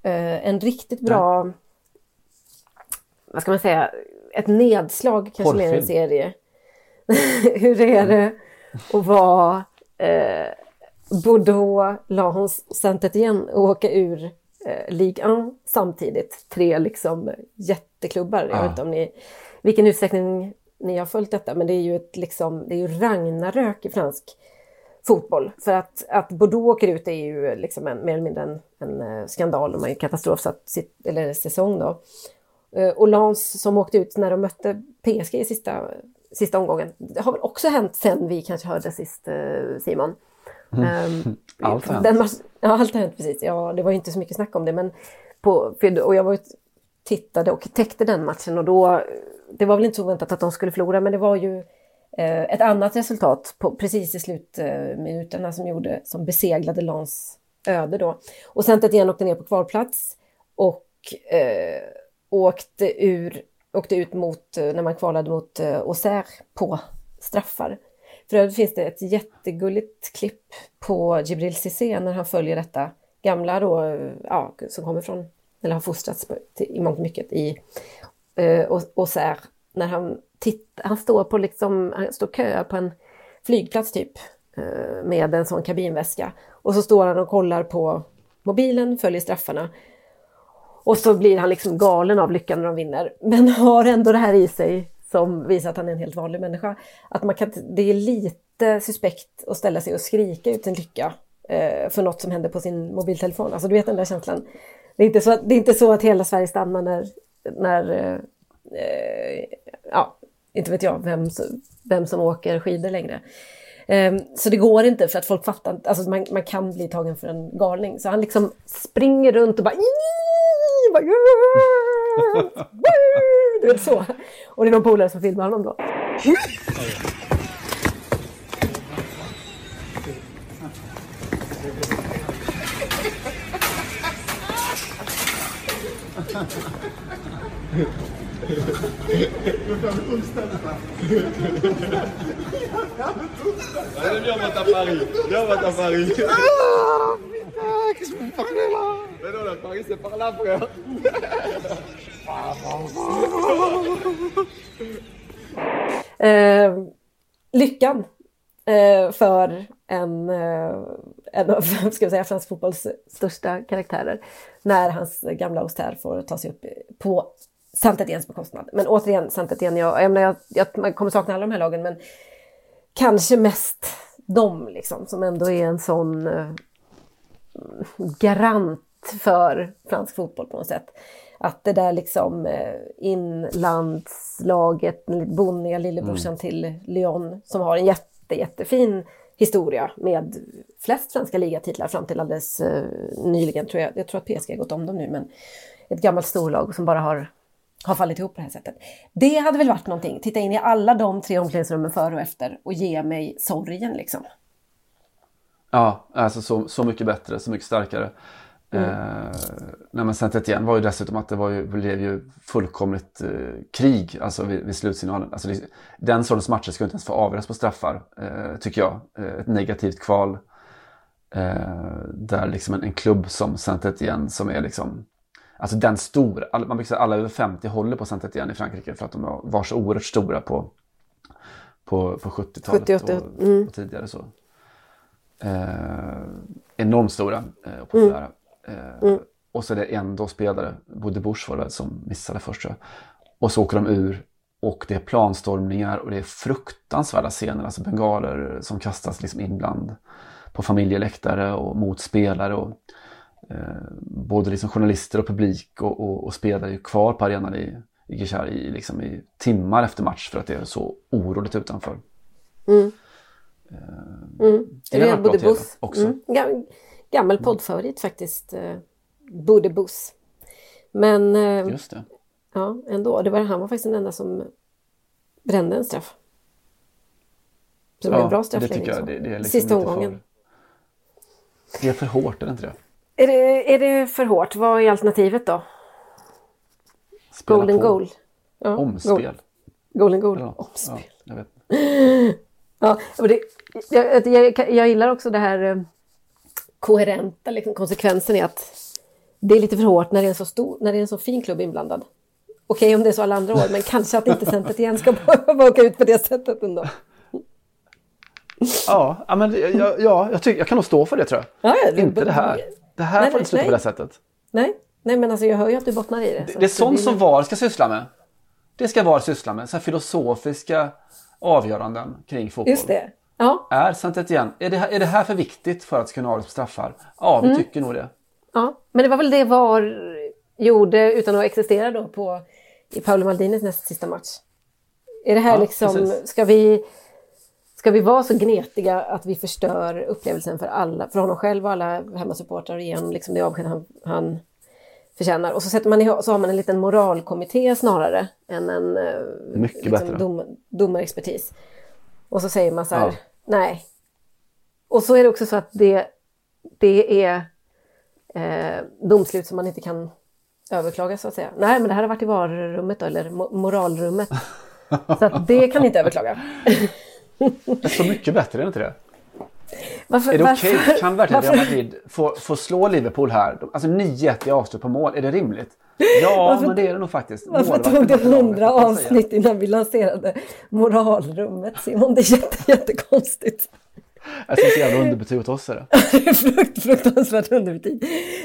Speaker 3: Eh, en riktigt bra, vad ska man säga, ett nedslag kanske mer än en
Speaker 2: Porrfilm.
Speaker 3: serie. Hur är det att vara eh, Bordeaux, Lens, Saint-Étienne och åka ur eh, Ligue 1 samtidigt? Tre liksom jätteklubbar. Jag
Speaker 2: Ja.
Speaker 3: vet inte om ni, vilken utsträckning ni har följt detta, men det är ju ett liksom, det är ju ragnarök i fransk fotboll. För att, att Bordeaux åker ut är ju liksom en, mer eller mindre en, en eh, skandal. De har ju katastrofsatt sitt, eller säsong då. Eh, Och Lens som åkte ut när de mötte PSG i sista, sista omgången. Det har väl också hänt sen vi kanske hörde sist eh, Simon.
Speaker 2: Mm.
Speaker 3: Ehm,
Speaker 2: Allt har hänt.
Speaker 3: ja, allt har hänt precis. Ja, det var ju inte så mycket snack om det. Men på, och jag var tittade och täckte den matchen och då, det var väl inte så väntat att de skulle förlora, men det var ju eh, ett annat resultat på, precis i slutminuterna som, gjorde, som beseglade Lans öde då. Och Saint-Étienne åkte ner på kvalplats och eh, åkte, ur, åkte ut mot, eh, när man kvalade mot eh, Auxerre på straffar. För övrigt finns det ett jättegulligt klipp på Jibril Cissé när han följer detta gamla då, ja, som kommer från, eller har fostrats på, till, i mångt och mycket i eh, När han, titt, han står på liksom, han står köar på en flygplats typ eh, med en sån kabinväska. Och så står han och kollar på mobilen, följer straffarna. Och så blir han liksom galen av lyckan när de vinner. Men har ändå det här i sig som visar att han är en helt vanlig människa. Att man kan, det är lite suspekt att ställa sig och skrika ut sin lycka eh, för något som händer på sin mobiltelefon. Alltså du vet den där känslan. Det är inte så att, det är inte så att hela Sverige stannar när, när eh, eh, ja, inte vet jag vem, vem som åker skidor längre. Ehm, Så det går inte för att folk fattar alltså man, man kan bli tagen för en galning. Så han liksom springer runt och bara bara, "Yeah!" Du vet så. Och det är någon polare som filmar honom då.
Speaker 14: Viens, on va à Paris. Viens, on va à Paris.
Speaker 7: qu'est-ce que vous parlez là Mais non, la Paris c'est par là frère
Speaker 3: Eh, lyckan eh, för en, eh, en av ska säga, fransk fotbolls största karaktärer när hans gamla Auxerre får ta sig upp på saint Etiennes bekostnad. Men återigen, saint Etienne, jag, jag, jag, jag man kommer sakna alla de här lagen men kanske mest dem liksom, som ändå är en sån eh, garant för fransk fotboll på något sätt. Att det där liksom eh, inlandslaget, bonniga lillebrorsan
Speaker 14: Mm.
Speaker 3: till Lyon som har en jätte, jättefin historia med flest svenska ligatitlar fram till alldeles eh, nyligen. Tror jag, jag tror att PSG har gått om dem nu, men ett gammalt storlag som bara har, har fallit ihop på det här sättet. Det hade väl varit någonting. Titta in i alla de tre omklädningsrummen före och efter och ge mig sorgen liksom.
Speaker 2: Ja, alltså så, så mycket bättre, så mycket starkare.
Speaker 3: Mm.
Speaker 2: Eh, nej men Saint Etienne var ju dessutom att det var ju, blev ju fullkomligt eh, krig alltså vid, vid slutsignalen. Alltså det, den sortens matcher ska inte ens få avgöras på straffar, eh, tycker jag. Eh, ett negativt kval. Eh, där liksom en, en klubb som Saint Etienne som är liksom Alltså den stora, alla, man brukar säga alla över 50 håller på Saint Etienne i Frankrike för att de var, så oerhört stora på, på, på 70-talet
Speaker 3: 78,
Speaker 2: och,
Speaker 3: mm.
Speaker 2: och tidigare. så. Eh, enormt stora och populära. Eh,
Speaker 3: Mm.
Speaker 2: Och så är det en då spelare, Bodde Busch var det väl, som missade först tror jag. Och så åker de ur och det är planstormningar och det är fruktansvärda scener. Alltså bengaler som kastas liksom in bland på familjeläktare och mot spelare. Och, eh, både liksom journalister och publik och, och, och spelare är ju kvar på arenan i, i Gishar i, liksom i timmar efter match för att det är så oroligt utanför.
Speaker 3: Mm. Mm.
Speaker 2: det
Speaker 3: Real
Speaker 2: varit bra också.
Speaker 3: Mm. Gam- Gammal poddfavorit faktiskt. Eh, Buddebus. Men eh,
Speaker 2: Just det.
Speaker 3: ja, ändå. Det var, han var faktiskt den enda som brände en straff. Så det var en bra
Speaker 2: det
Speaker 3: straffläggning.
Speaker 2: tycker jag.
Speaker 3: så.
Speaker 2: Det, det är liksom
Speaker 3: Sista omgången.
Speaker 2: För, det är för hårt, är det inte det?
Speaker 3: Är det, är det för hårt? Vad är alternativet då?
Speaker 2: Spela
Speaker 3: Golden
Speaker 2: på.
Speaker 3: goal. Ja,
Speaker 2: Omspel.
Speaker 3: goal. Golden goal.
Speaker 2: Ja,
Speaker 3: Omspel.
Speaker 2: ja, jag vet.
Speaker 3: Ja, och det, jag, jag, jag gillar också det här eh, koherenta liksom, konsekvensen i att det är lite för hårt när det är en så stor, när det är en så fin klubb inblandad. Okej om det är så alla andra år, men kanske att inte centret igen ska behöva åka ut på det sättet ändå.
Speaker 2: Ja, ja, men jag, ja jag, tycker, jag kan nog stå för det tror jag.
Speaker 3: Ja, ja, det-
Speaker 2: inte det här. Det här
Speaker 3: Nej,
Speaker 2: får inte sluta på
Speaker 3: nej.
Speaker 2: det sättet.
Speaker 3: Nej, nej men alltså jag hör ju att du bottnar i det.
Speaker 2: Det, det är sånt som VAR ska syssla med. Det ska VAR syssla med. Så filosofiska avgöranden kring fotboll.
Speaker 3: Just det. Ja,
Speaker 2: Är saint igen. Är det, är det här för viktigt för att kunna avgöras på straffar? Ja, vi
Speaker 3: Mm.
Speaker 2: tycker nog det.
Speaker 3: ja, men det var väl det VAR gjorde utan att existera då på, i Paolo Maldinis näst sista match. Är det här
Speaker 2: Ja,
Speaker 3: liksom,
Speaker 2: precis.
Speaker 3: ska vi, ska vi vara så gnetiga att vi förstör upplevelsen för alla, för honom själv och alla hemmasupportrar och ge honom liksom det avsked han, han förtjänar. Och så, sätter man så har man en liten moralkommitté snarare än en eh,
Speaker 2: Mycket bättre.
Speaker 3: dom, domarexpertis. Och så säger man så här,
Speaker 2: Ja.
Speaker 3: nej. Och så är det också så att det, det är eh, domslut som man inte kan överklaga så att säga. Nej, men det här har varit i varummet då, eller mo- moralrummet. Så att det kan ni inte överklaga.
Speaker 2: Det är så mycket bättre, är det inte det?
Speaker 3: Varför,
Speaker 2: Är det okej?
Speaker 3: varför-
Speaker 2: Kan verkligen Real Madrid få, få slå Liverpool här? Alltså 9-1 i avslut på mål, är det rimligt? Ja,
Speaker 3: Varför-
Speaker 2: men det är det nog faktiskt.
Speaker 3: Varför tog det hundra avsnitt innan vi lanserade moralrummet Simon? Det är jätte, jättekonstigt.
Speaker 2: Jag ser så jävla underbetyg åt oss är det.
Speaker 3: Frukt, fruktansvärt underbetyg.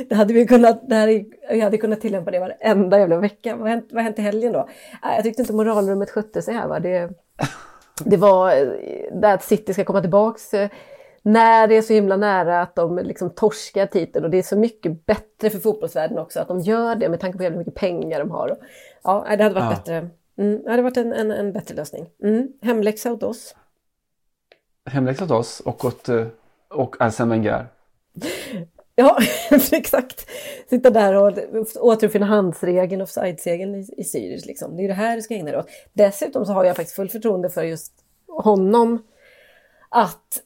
Speaker 3: Det hade vi kunnat, det här är, jag hade kunnat tillämpa det varenda jävla vecka. Vad har hänt, vad hänt i helgen då? Jag tyckte inte moralrummet skötte sig här. Va? Det, det var det att City ska komma tillbaks eh, när det är så himla nära att de liksom torskar titeln och det är så mycket bättre för fotbollsvärlden också att de gör det med tanke på hur mycket pengar de har. Ja, det hade varit
Speaker 2: Ja.
Speaker 3: bättre. Mm, det hade varit en, en, en bättre lösning. Mm, hemläxa åt oss.
Speaker 2: Hemläxa åt oss och åt eh, och Arsene Wenger.
Speaker 3: Ja, exakt. Sitta där och återuppfinna handsregeln, offside-segeln i, i Sirius. Liksom. Det är det här du ska ägna dig åt. Dessutom så har jag faktiskt full förtroende för just honom att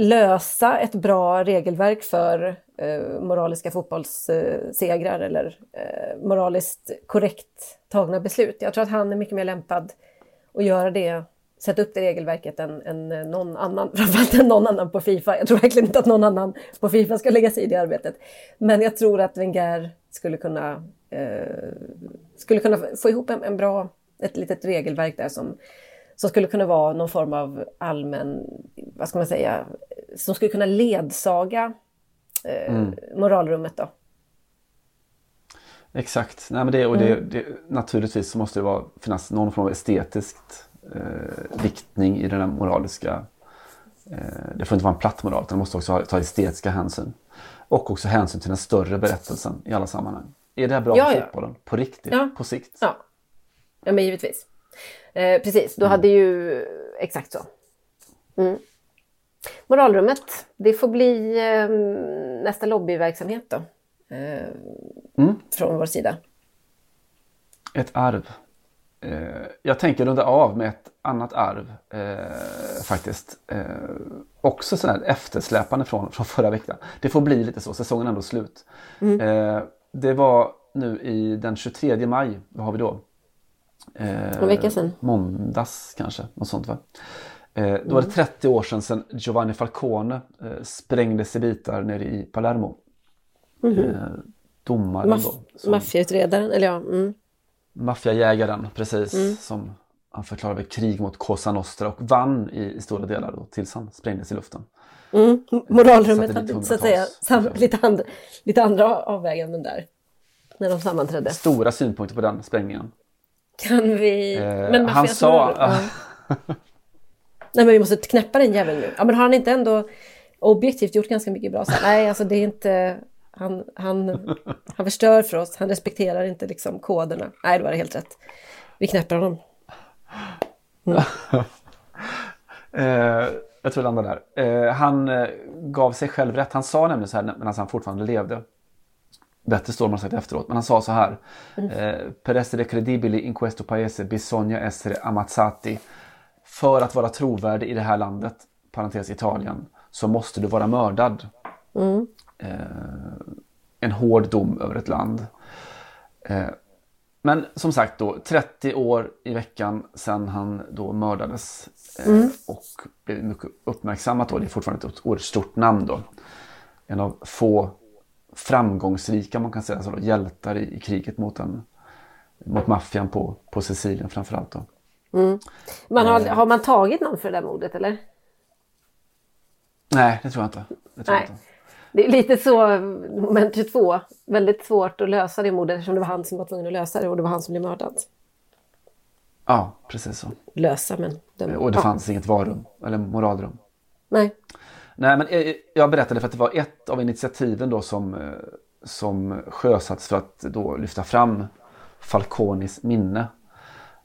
Speaker 3: lösa ett bra regelverk för eh, moraliska fotbollssegrar eller eh, moraliskt korrekt tagna beslut. Jag tror att han är mycket mer lämpad att göra det sätta upp det regelverket än, än eh, någon annan, framförallt än någon annan på Fifa. Jag tror verkligen inte att någon annan på Fifa ska lägga sig i det arbetet. Men jag tror att Wenger skulle kunna, eh, skulle kunna få ihop en, en bra, ett litet regelverk där som, som skulle kunna vara någon form av allmän, vad ska man säga, som skulle kunna ledsaga eh,
Speaker 2: Mm.
Speaker 3: moralrummet då.
Speaker 2: Exakt. Nej, men det, och det,
Speaker 3: Mm.
Speaker 2: det, naturligtvis så måste det vara, finnas någon form av estetiskt eh, viktning i den här moraliska... Eh, det får inte vara en platt moral, utan det måste också ha, ta estetiska hänsyn. Och också hänsyn till den större berättelsen i alla sammanhang. Är det här bra
Speaker 3: Ja,
Speaker 2: för
Speaker 3: ja.
Speaker 2: fotbollen? På riktigt?
Speaker 3: Ja.
Speaker 2: På sikt?
Speaker 3: Ja, ja men givetvis. Eh, precis,
Speaker 2: Mm.
Speaker 3: då hade ju exakt så. Mm. Moralrummet, det får bli eh, nästa lobbyverksamhet då. Eh,
Speaker 2: Mm.
Speaker 3: Från vår sida.
Speaker 2: Ett arv. Eh, jag tänker runda av med ett annat arv eh, faktiskt. Eh, också sådär eftersläpande från, från förra veckan. Det får bli lite så, säsongen är ändå slut.
Speaker 3: Mm.
Speaker 2: Det var nu i den 23 maj, vad har vi då? Eh,
Speaker 3: En vecka sedan.
Speaker 2: Måndags kanske, något sånt va? Eh, då var det 30 år sedan, sedan Giovanni Falcone eh, sprängdes i bitar nere i Palermo.
Speaker 3: Mhm.
Speaker 2: Eh, domaren
Speaker 3: Maff-
Speaker 2: då. som-
Speaker 3: Maffiautredaren, eller ja. Mm.
Speaker 2: Maffiajägaren, precis.
Speaker 3: Mm.
Speaker 2: Som han förklarade krig mot Cosa Nostra och vann i, i stora delar då, tills han sprängdes i luften.
Speaker 3: Mm. Moralrummet hade så att säga
Speaker 2: hundratals
Speaker 3: sam- lite, andra, lite andra avväganden där. När de sammanträdde.
Speaker 2: Stora synpunkter på den sprängningen.
Speaker 3: Kan vi...
Speaker 2: Eh,
Speaker 3: men
Speaker 2: han sa...
Speaker 3: ja. Nej men vi måste knäppa den jäveln nu. Ja men har han inte ändå objektivt gjort ganska mycket bra? Så, nej alltså det är inte... Han, han, han förstör för oss. Han respekterar inte liksom koderna. Nej då var det helt rätt. Vi knäpper honom.
Speaker 2: Eh, jag tror det landar där. Eh, han eh, gav sig själv rätt. Han sa nämligen så här medan han fortfarande levde. Bättre står man sagt efteråt. Men han sa så här. Eh, per essere credibili in questo paese bisogna essere ammazzati. För att vara trovärdig i det här landet, parentes Italien, så måste du vara mördad.
Speaker 3: Mm.
Speaker 2: Eh, en hård dom över ett land. Eh, men som sagt då, 30 år i veckan sedan han då mördades. Eh,
Speaker 3: Mm.
Speaker 2: Och blev mycket uppmärksammat då. Det är fortfarande ett oerhört stort namn då. En av få framgångsrika, man kan säga, alltså då, hjältar i, i kriget mot, en, mot maffian på, på Sicilien framförallt då.
Speaker 3: Mm. Man har,
Speaker 2: Eh.
Speaker 3: har man tagit någon för det där mordet eller?
Speaker 2: Nej, det tror jag inte. Det tror
Speaker 3: Nej.
Speaker 2: inte.
Speaker 3: Det är lite så, moment 22, väldigt svårt att lösa det mordet eftersom det var han som var tvungen att lösa det och det var han som blev mördad.
Speaker 2: Ja, precis så.
Speaker 3: Lösa men... döma.
Speaker 2: Och det
Speaker 3: ja.
Speaker 2: fanns inget varum, eller moralrum.
Speaker 3: Nej.
Speaker 2: Nej, men eh, jag berättade för att det var ett av initiativen då som, eh, som sjösatts för att då lyfta fram Falconis minne.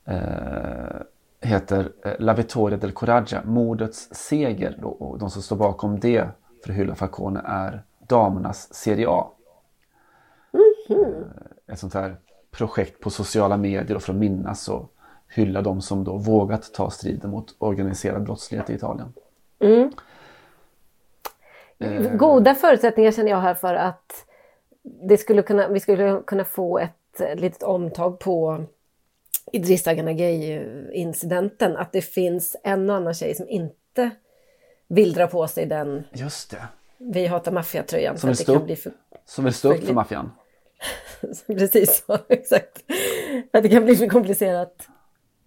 Speaker 2: Eh, heter eh, La Vittoria del Coraggio, mordets seger. Då, och de som står bakom det för att hylla Falcone är damernas Serie A. Eh, Ett sånt här projekt på sociala medier för att minnas och hylla de som då vågat ta striden mot organiserad brottslighet i Italien.
Speaker 3: Mm.
Speaker 2: Eh,
Speaker 3: Goda förutsättningar känner jag här för att det skulle kunna, vi skulle kunna få ett, litet omtag på Idrissa Ganagay-incidenten. Att det finns en och annan tjej som inte vill dra på sig den
Speaker 2: Just det.
Speaker 3: Vi hatar maffiatröjan.
Speaker 2: Som vill
Speaker 3: att
Speaker 2: stå
Speaker 3: kan
Speaker 2: upp,
Speaker 3: bli för...
Speaker 2: som vill stå upp för maffian.
Speaker 3: Precis så, exakt. För att det kan bli för komplicerat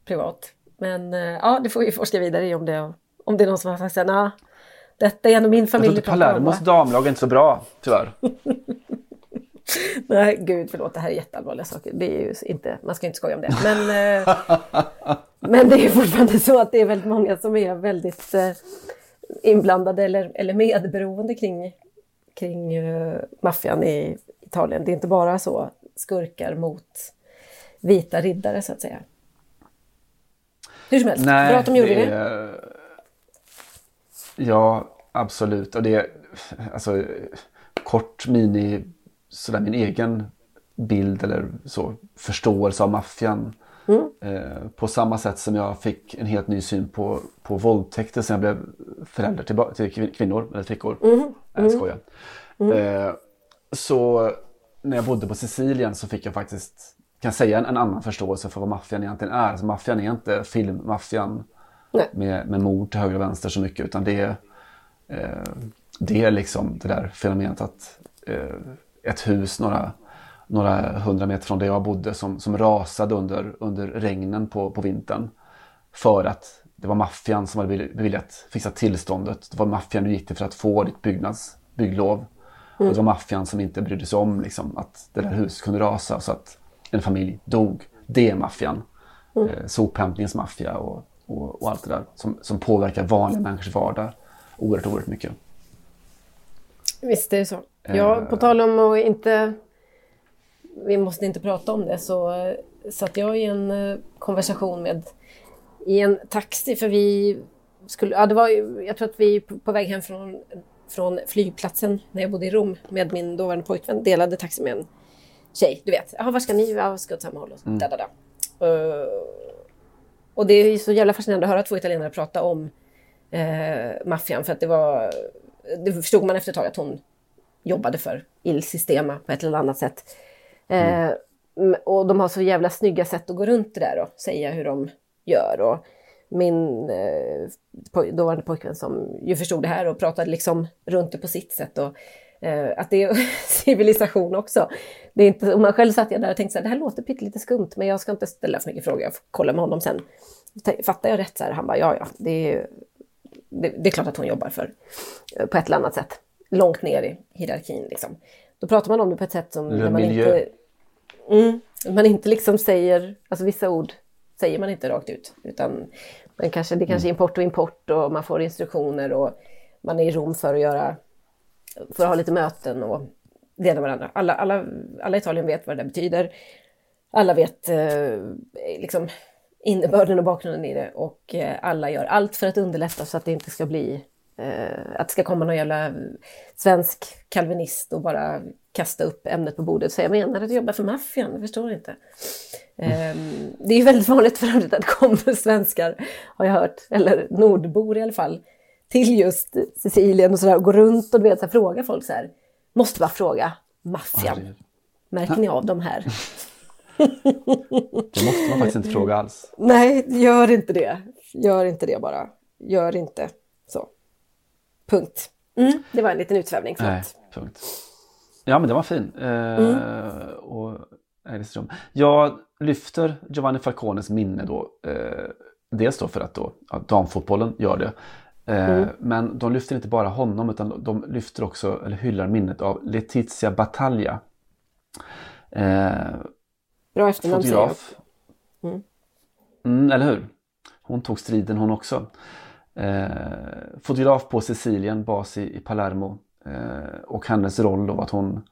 Speaker 3: privat. Men eh, ja, det får vi forska vidare i om det, om det är någon som har sagt "Nah, detta är ändå min
Speaker 2: Jag tror
Speaker 3: familj.
Speaker 2: Palermos
Speaker 3: va?"
Speaker 2: damlag är inte så bra, tyvärr.
Speaker 3: Nej, gud förlåt, det här är jätteallvarliga saker. Det är ju inte, man ska inte skoja om det. Men, eh, men det är fortfarande så att det är väldigt många som är väldigt eh, inblandade eller, eller medberoende kring, kring eh, maffian i Italien. Det är inte bara så skurkar mot vita riddare så att säga. Hur som helst, bra att de gjorde det.
Speaker 2: är- Ja, absolut. Och det är alltså, kort mini, sådär min egen bild eller så, förståelse av maffian.
Speaker 3: Mm.
Speaker 2: Eh, på samma sätt som jag fick en helt ny syn på, på våldtäkter sen jag blev förälder till, till kvin- kvinnor eller flickor.
Speaker 3: Mm.
Speaker 2: Nej, jag skojar. Eh, så när jag bodde på Sicilien så fick jag faktiskt, kan jag säga, en, en annan förståelse för vad maffian egentligen är. Alltså, maffian är inte filmmaffian med, med mord till höger och vänster så mycket utan det är, eh, det är liksom det där fenomenet att eh, ett hus några, några hundra meter från där jag bodde som, som rasade under, under regnen på, på vintern. För att det var maffian som hade beviljat, fixat tillståndet. Det var maffian du gick till för att få ditt byggnads, bygglov. Och det var maffian som inte brydde sig om liksom, att det där huset kunde rasa så att en familj dog. Det är maffian.
Speaker 3: Mm.
Speaker 2: Eh, sophämtningens maffia och, och, och, allt det där som, som påverkar vanliga människors vardag oerhört, oerhört mycket.
Speaker 3: Visst är det så. Ja, på tal om att inte... Vi måste inte prata om det så satt jag i en eh, konversation med i en taxi för vi skulle, ja det var jag tror att vi på väg hem från, från flygplatsen när jag bodde i Rom med min dåvarande pojkvän delade taxi med en tjej. Du vet, ja, var ska ni? Ja, vi ska åt samma håll. Och,
Speaker 2: Mm.
Speaker 3: da, da, da. Uh, och det är så jävla fascinerande att höra två italienare prata om eh, maffian för att det var, det förstod man efter ett tag att hon jobbade för Il Sistema på ett eller annat sätt. Eh, m- och de har så jävla snygga sätt att gå runt det där och säga hur de gör. Och min eh, dåvarande pojkvän som ju förstod det här och pratade liksom runt det på sitt sätt. Och, eh, att det är civilisation också. Det är inte, och man själv satt jag där och tänkte så här, det här låter pyttelite skumt men jag ska inte ställa för mycket frågor, jag får kolla med honom sen. Fattar jag rätt så här? Han bara, ja ja, det är, det, det är klart att hon jobbar för eh, på ett eller annat sätt. Långt ner i hierarkin liksom. Då pratar man om det på ett sätt som när man inte, mm, man inte liksom säger, alltså vissa ord säger man inte rakt ut. Utan man kanske, det kanske är import och import och man får instruktioner och man är i Rom för att göra, för att ha lite möten och dela varandra. Alla, alla, alla i Italien vet vad det där betyder. Alla vet eh, liksom innebörden och bakgrunden i det och eh, alla gör allt för att underlätta så att det inte ska bli eh, att det ska komma någon jävla svensk kalvinist och bara kasta upp ämnet på bordet och säga menar att du jobbar för maffian? Jag förstår inte. Ehm, det är ju väldigt vanligt för övrigt att det kommer svenskar, har jag hört, eller nordbor i alla fall, till just Sicilien och sådär och går runt och du vet, så här, frågar folk så här. Måste bara fråga, maffian, märker ni av de här?
Speaker 2: Det måste man faktiskt inte fråga alls.
Speaker 3: Nej, gör inte det. Gör inte det bara. Gör inte så. Punkt. Mm, det var en liten utsvävning.
Speaker 2: Nej, punkt. Ja, men det var fin. Eh,
Speaker 3: Mm.
Speaker 2: och, jag lyfter Giovanni Falcones minne då. Eh, dels då för att då, ja, damfotbollen gör det. Eh,
Speaker 3: Mm.
Speaker 2: Men de lyfter inte bara honom utan de lyfter också, eller hyllar minnet av Letizia Battaglia. Eh,
Speaker 3: Bra efternamn säger jag. Mm.
Speaker 2: Mm, eller hur? Hon tog striden hon också. Eh, fotograf på Sicilien, bas i, i Palermo. Eh, och hennes roll då att hon,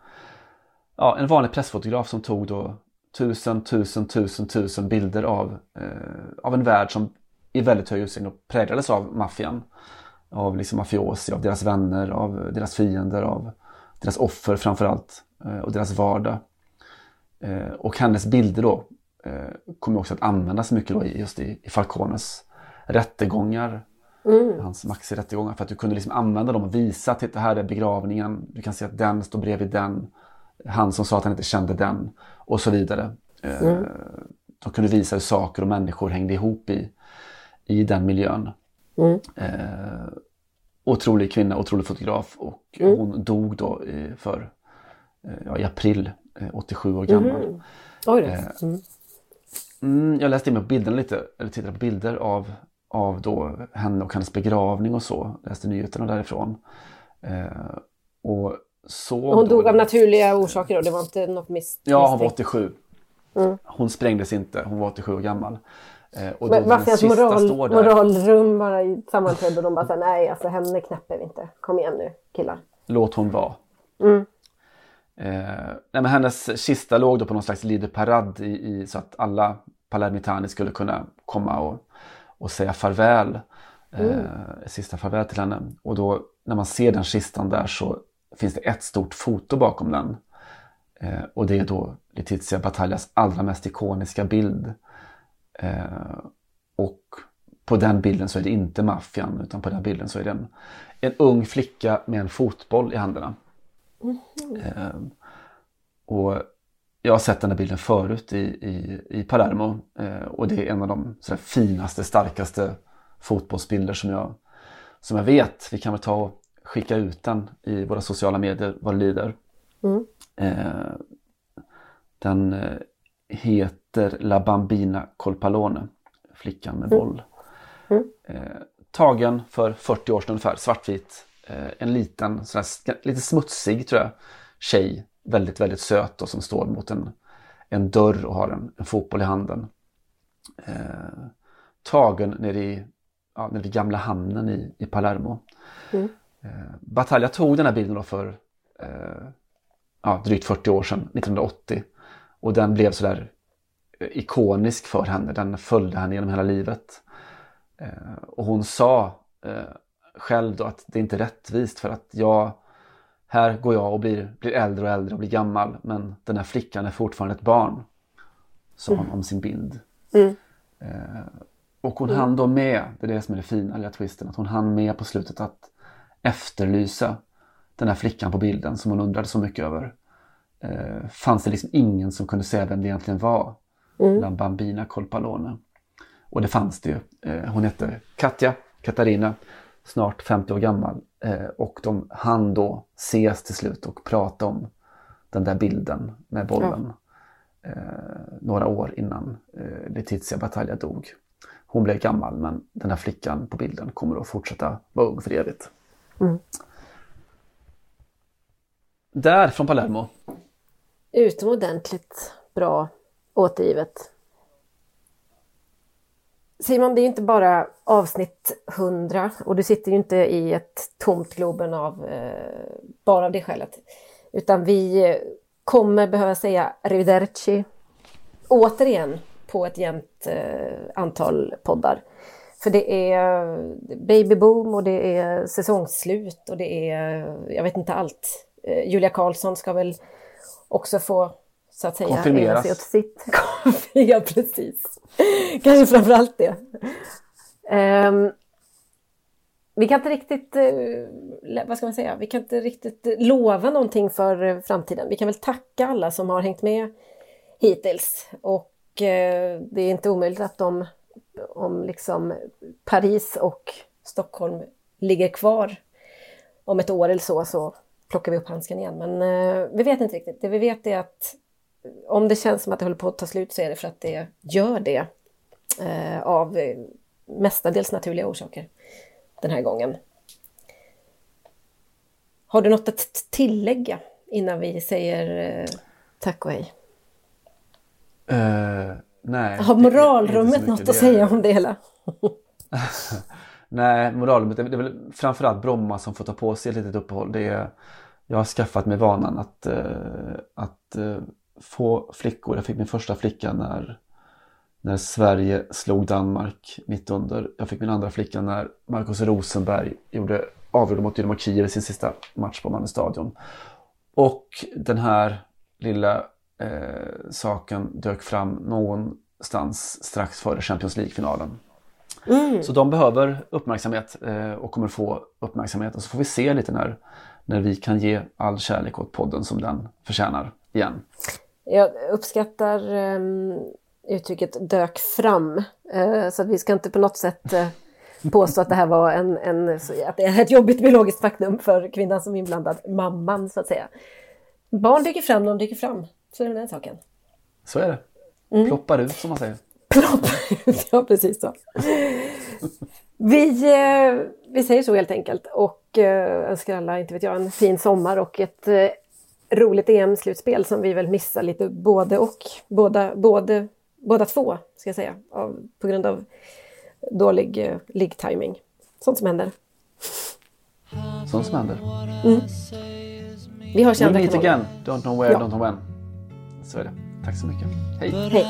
Speaker 2: ja en vanlig pressfotograf som tog då tusen, tusen, tusen, tusen bilder av, eh, av en värld som i väldigt hög utsträckning präglades av maffian. Av liksom mafiosi, av deras vänner, av deras fiender, av deras offer framförallt. Eh, och deras vardag. Eh, och hennes bilder då eh, kommer också att användas mycket då just i, i Falcones rättegångar.
Speaker 3: Mm.
Speaker 2: Hans maxi-rättegångar för att du kunde liksom använda dem och visa att det här är begravningen. Du kan se att den står bredvid den. Han som sa att han inte kände den och så vidare.
Speaker 3: Mm.
Speaker 2: De kunde visa hur saker och människor hängde ihop i, i den miljön.
Speaker 3: Mm.
Speaker 2: Eh, otrolig kvinna, otrolig fotograf och
Speaker 3: Mm.
Speaker 2: hon dog då i, för, eh, ja, i april, eh, 87 år gammal.
Speaker 3: Mhm. Oj.
Speaker 2: Eh,
Speaker 3: Mm.
Speaker 2: Mm, jag läste in mig på bilderna lite, eller tittade på bilder av, av då henne och hennes begravning och så. Läste nyheterna därifrån. Eh, och så
Speaker 3: Hon dog av naturliga orsaker då? Det var inte något mis-
Speaker 2: Ja, hon var
Speaker 3: misstänkt?
Speaker 2: 87.
Speaker 3: Mm.
Speaker 2: Hon sprängdes inte, hon var 87 år gammal. Eh, och då
Speaker 3: Men
Speaker 2: sista
Speaker 3: moral,
Speaker 2: står där.
Speaker 3: moralrum bara i sammanträde och de bara säger nej, alltså henne knäpper vi inte. Kom igen nu killar.
Speaker 2: Låt hon vara.
Speaker 3: Mm.
Speaker 2: Eh, nej, men hennes kista låg då på någon slags Lider Parad i, i, så att alla palermitani skulle kunna komma och, och säga farväl. Eh,
Speaker 3: Mm.
Speaker 2: Sista farväl till henne. Och då när man ser den kistan där så finns det ett stort foto bakom den. Eh, och det är då Letizia Battaglias allra mest ikoniska bild. Eh, och på den bilden så är det inte maffian utan på den bilden så är det en, en ung flicka med en fotboll i händerna. Eh, och jag har sett den här bilden förut i, i, i Palermo eh, och det är en av de sådär, finaste, starkaste fotbollsbilder som jag, som jag vet. Vi kan väl ta och skicka ut den i våra sociala medier vad det lider.
Speaker 3: Mm.
Speaker 2: Eh, den eh, heter La Bambina Colpalone, flickan med boll.
Speaker 3: Mm.
Speaker 2: Eh, tagen för 40 år sedan ungefär, svartvit. Eh, en liten, sån här, lite smutsig tror jag, tjej. Väldigt, väldigt söt och som står mot en, en dörr och har en, en fotboll i handen. Eh, tagen nere i, ja, nere vid gamla hamnen i, i Palermo.
Speaker 3: Mm.
Speaker 2: Eh, Battaglia tog den här bilden för eh, ja, drygt 40 år sedan, 1980. Och den blev sådär ikonisk för henne. Den följde henne genom hela livet. Eh, och hon sa eh, själv då att det är inte rättvist för att jag här går jag och blir, blir äldre och äldre och blir gammal men den här flickan är fortfarande ett barn. Sa hon om sin bild.
Speaker 3: Mm.
Speaker 2: Eh, och hon
Speaker 3: Mm.
Speaker 2: hann då med, det är det som är det fina, lilla twisten, att hon hann med på slutet att efterlysa den här flickan på bilden som hon undrade så mycket över. Eh, fanns det liksom ingen som kunde säga vem det egentligen var?
Speaker 3: Mm.
Speaker 2: La Bambina Colpalone. Och det fanns det ju. Eh, hon hette Katja Katarina, snart 50 år gammal. Eh, och de hann då ses till slut och prata om den där bilden med bollen. Eh, några år innan Letizia Battaglia dog. Hon blev gammal men den här flickan på bilden kommer att fortsätta vara ung för evigt.
Speaker 3: Mm.
Speaker 2: Där från Palermo.
Speaker 3: Utomordentligt bra återgivet. Simon, det är ju inte bara avsnitt 100 och du sitter ju inte i ett tomt Globen av eh, bara av det skälet. Utan vi eh, kommer behöva säga arrivederci återigen på ett jämnt eh, antal poddar. För det är eh, babyboom och det är säsongsslut och det är, eh, jag vet inte allt. Eh, Julia Karlsson ska väl också få, så att säga, ägna sig åt sitt. ja, precis. Kanske framför allt det. Ehm, vi kan inte riktigt, eh, vad ska man säga, vi kan inte riktigt lova någonting för framtiden. Vi kan väl tacka alla som har hängt med hittills. Och eh, det är inte omöjligt att de, om liksom Paris och Stockholm ligger kvar om ett år eller så, så plockar vi upp handsken igen. Men eh, vi vet inte riktigt. Det vi vet är att om det känns som att det håller på att ta slut så är det för att det gör det. Eh, av eh, mestadels naturliga orsaker den här gången. Har du något att tillägga innan vi säger eh, tack och hej?
Speaker 2: Eh, nej.
Speaker 3: Har moralrummet något att
Speaker 2: Det är-
Speaker 3: säga om det hela?
Speaker 2: Nej, moralrummet, det är väl framförallt Bromma som får ta på sig ett litet uppehåll. Det är, jag har skaffat mig vanan att, eh, att få flickor. Jag fick min första flicka när, när Sverige slog Danmark mitt under. Jag fick min andra flicka när Marcus Rosenberg gjorde avgjorde mot Dynamo Kiev i sin sista match på Malmö stadion. Och den här lilla eh, saken dök fram någonstans strax före Champions League-finalen.
Speaker 3: Mm.
Speaker 2: Så de behöver uppmärksamhet eh, och kommer få uppmärksamhet. Och så får vi se lite när, när vi kan ge all kärlek åt podden som den förtjänar igen.
Speaker 3: Jag uppskattar um, uttrycket dök fram. Eh, så att vi ska inte på något sätt eh, påstå att det här var en, en, att det är ett jobbigt biologiskt faktum för kvinnan som är inblandad, mamman så att säga. Barn dyker fram när de dyker fram. Så är det den saken.
Speaker 2: Så är det.
Speaker 3: Mm.
Speaker 2: Ploppar ut som man säger.
Speaker 3: ja, precis så. Vi, eh, vi säger så helt enkelt och eh, önskar alla, inte vet jag, en fin sommar och ett eh, roligt EM-slutspel som vi väl missar lite både och. Båda, både, båda två, ska jag säga, av, på grund av dålig eh, ligg-timing. Sånt som händer.
Speaker 2: Sånt som händer.
Speaker 3: Mm. Vi hörs i
Speaker 2: We'll
Speaker 3: andra
Speaker 2: meet
Speaker 3: kanaler.
Speaker 2: again. Don't know where,
Speaker 3: Ja.
Speaker 2: don't know when. Så är det. Tack så mycket. Hej.
Speaker 3: Hej.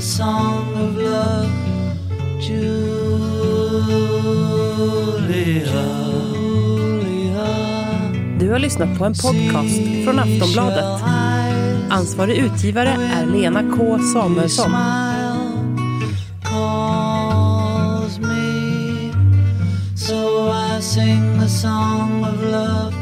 Speaker 14: The song of love, Julia.
Speaker 1: Du har lyssnat på en podcast från Aftonbladet. Ansvarig utgivare är Lena K Samuelsson.
Speaker 14: sing the song of love.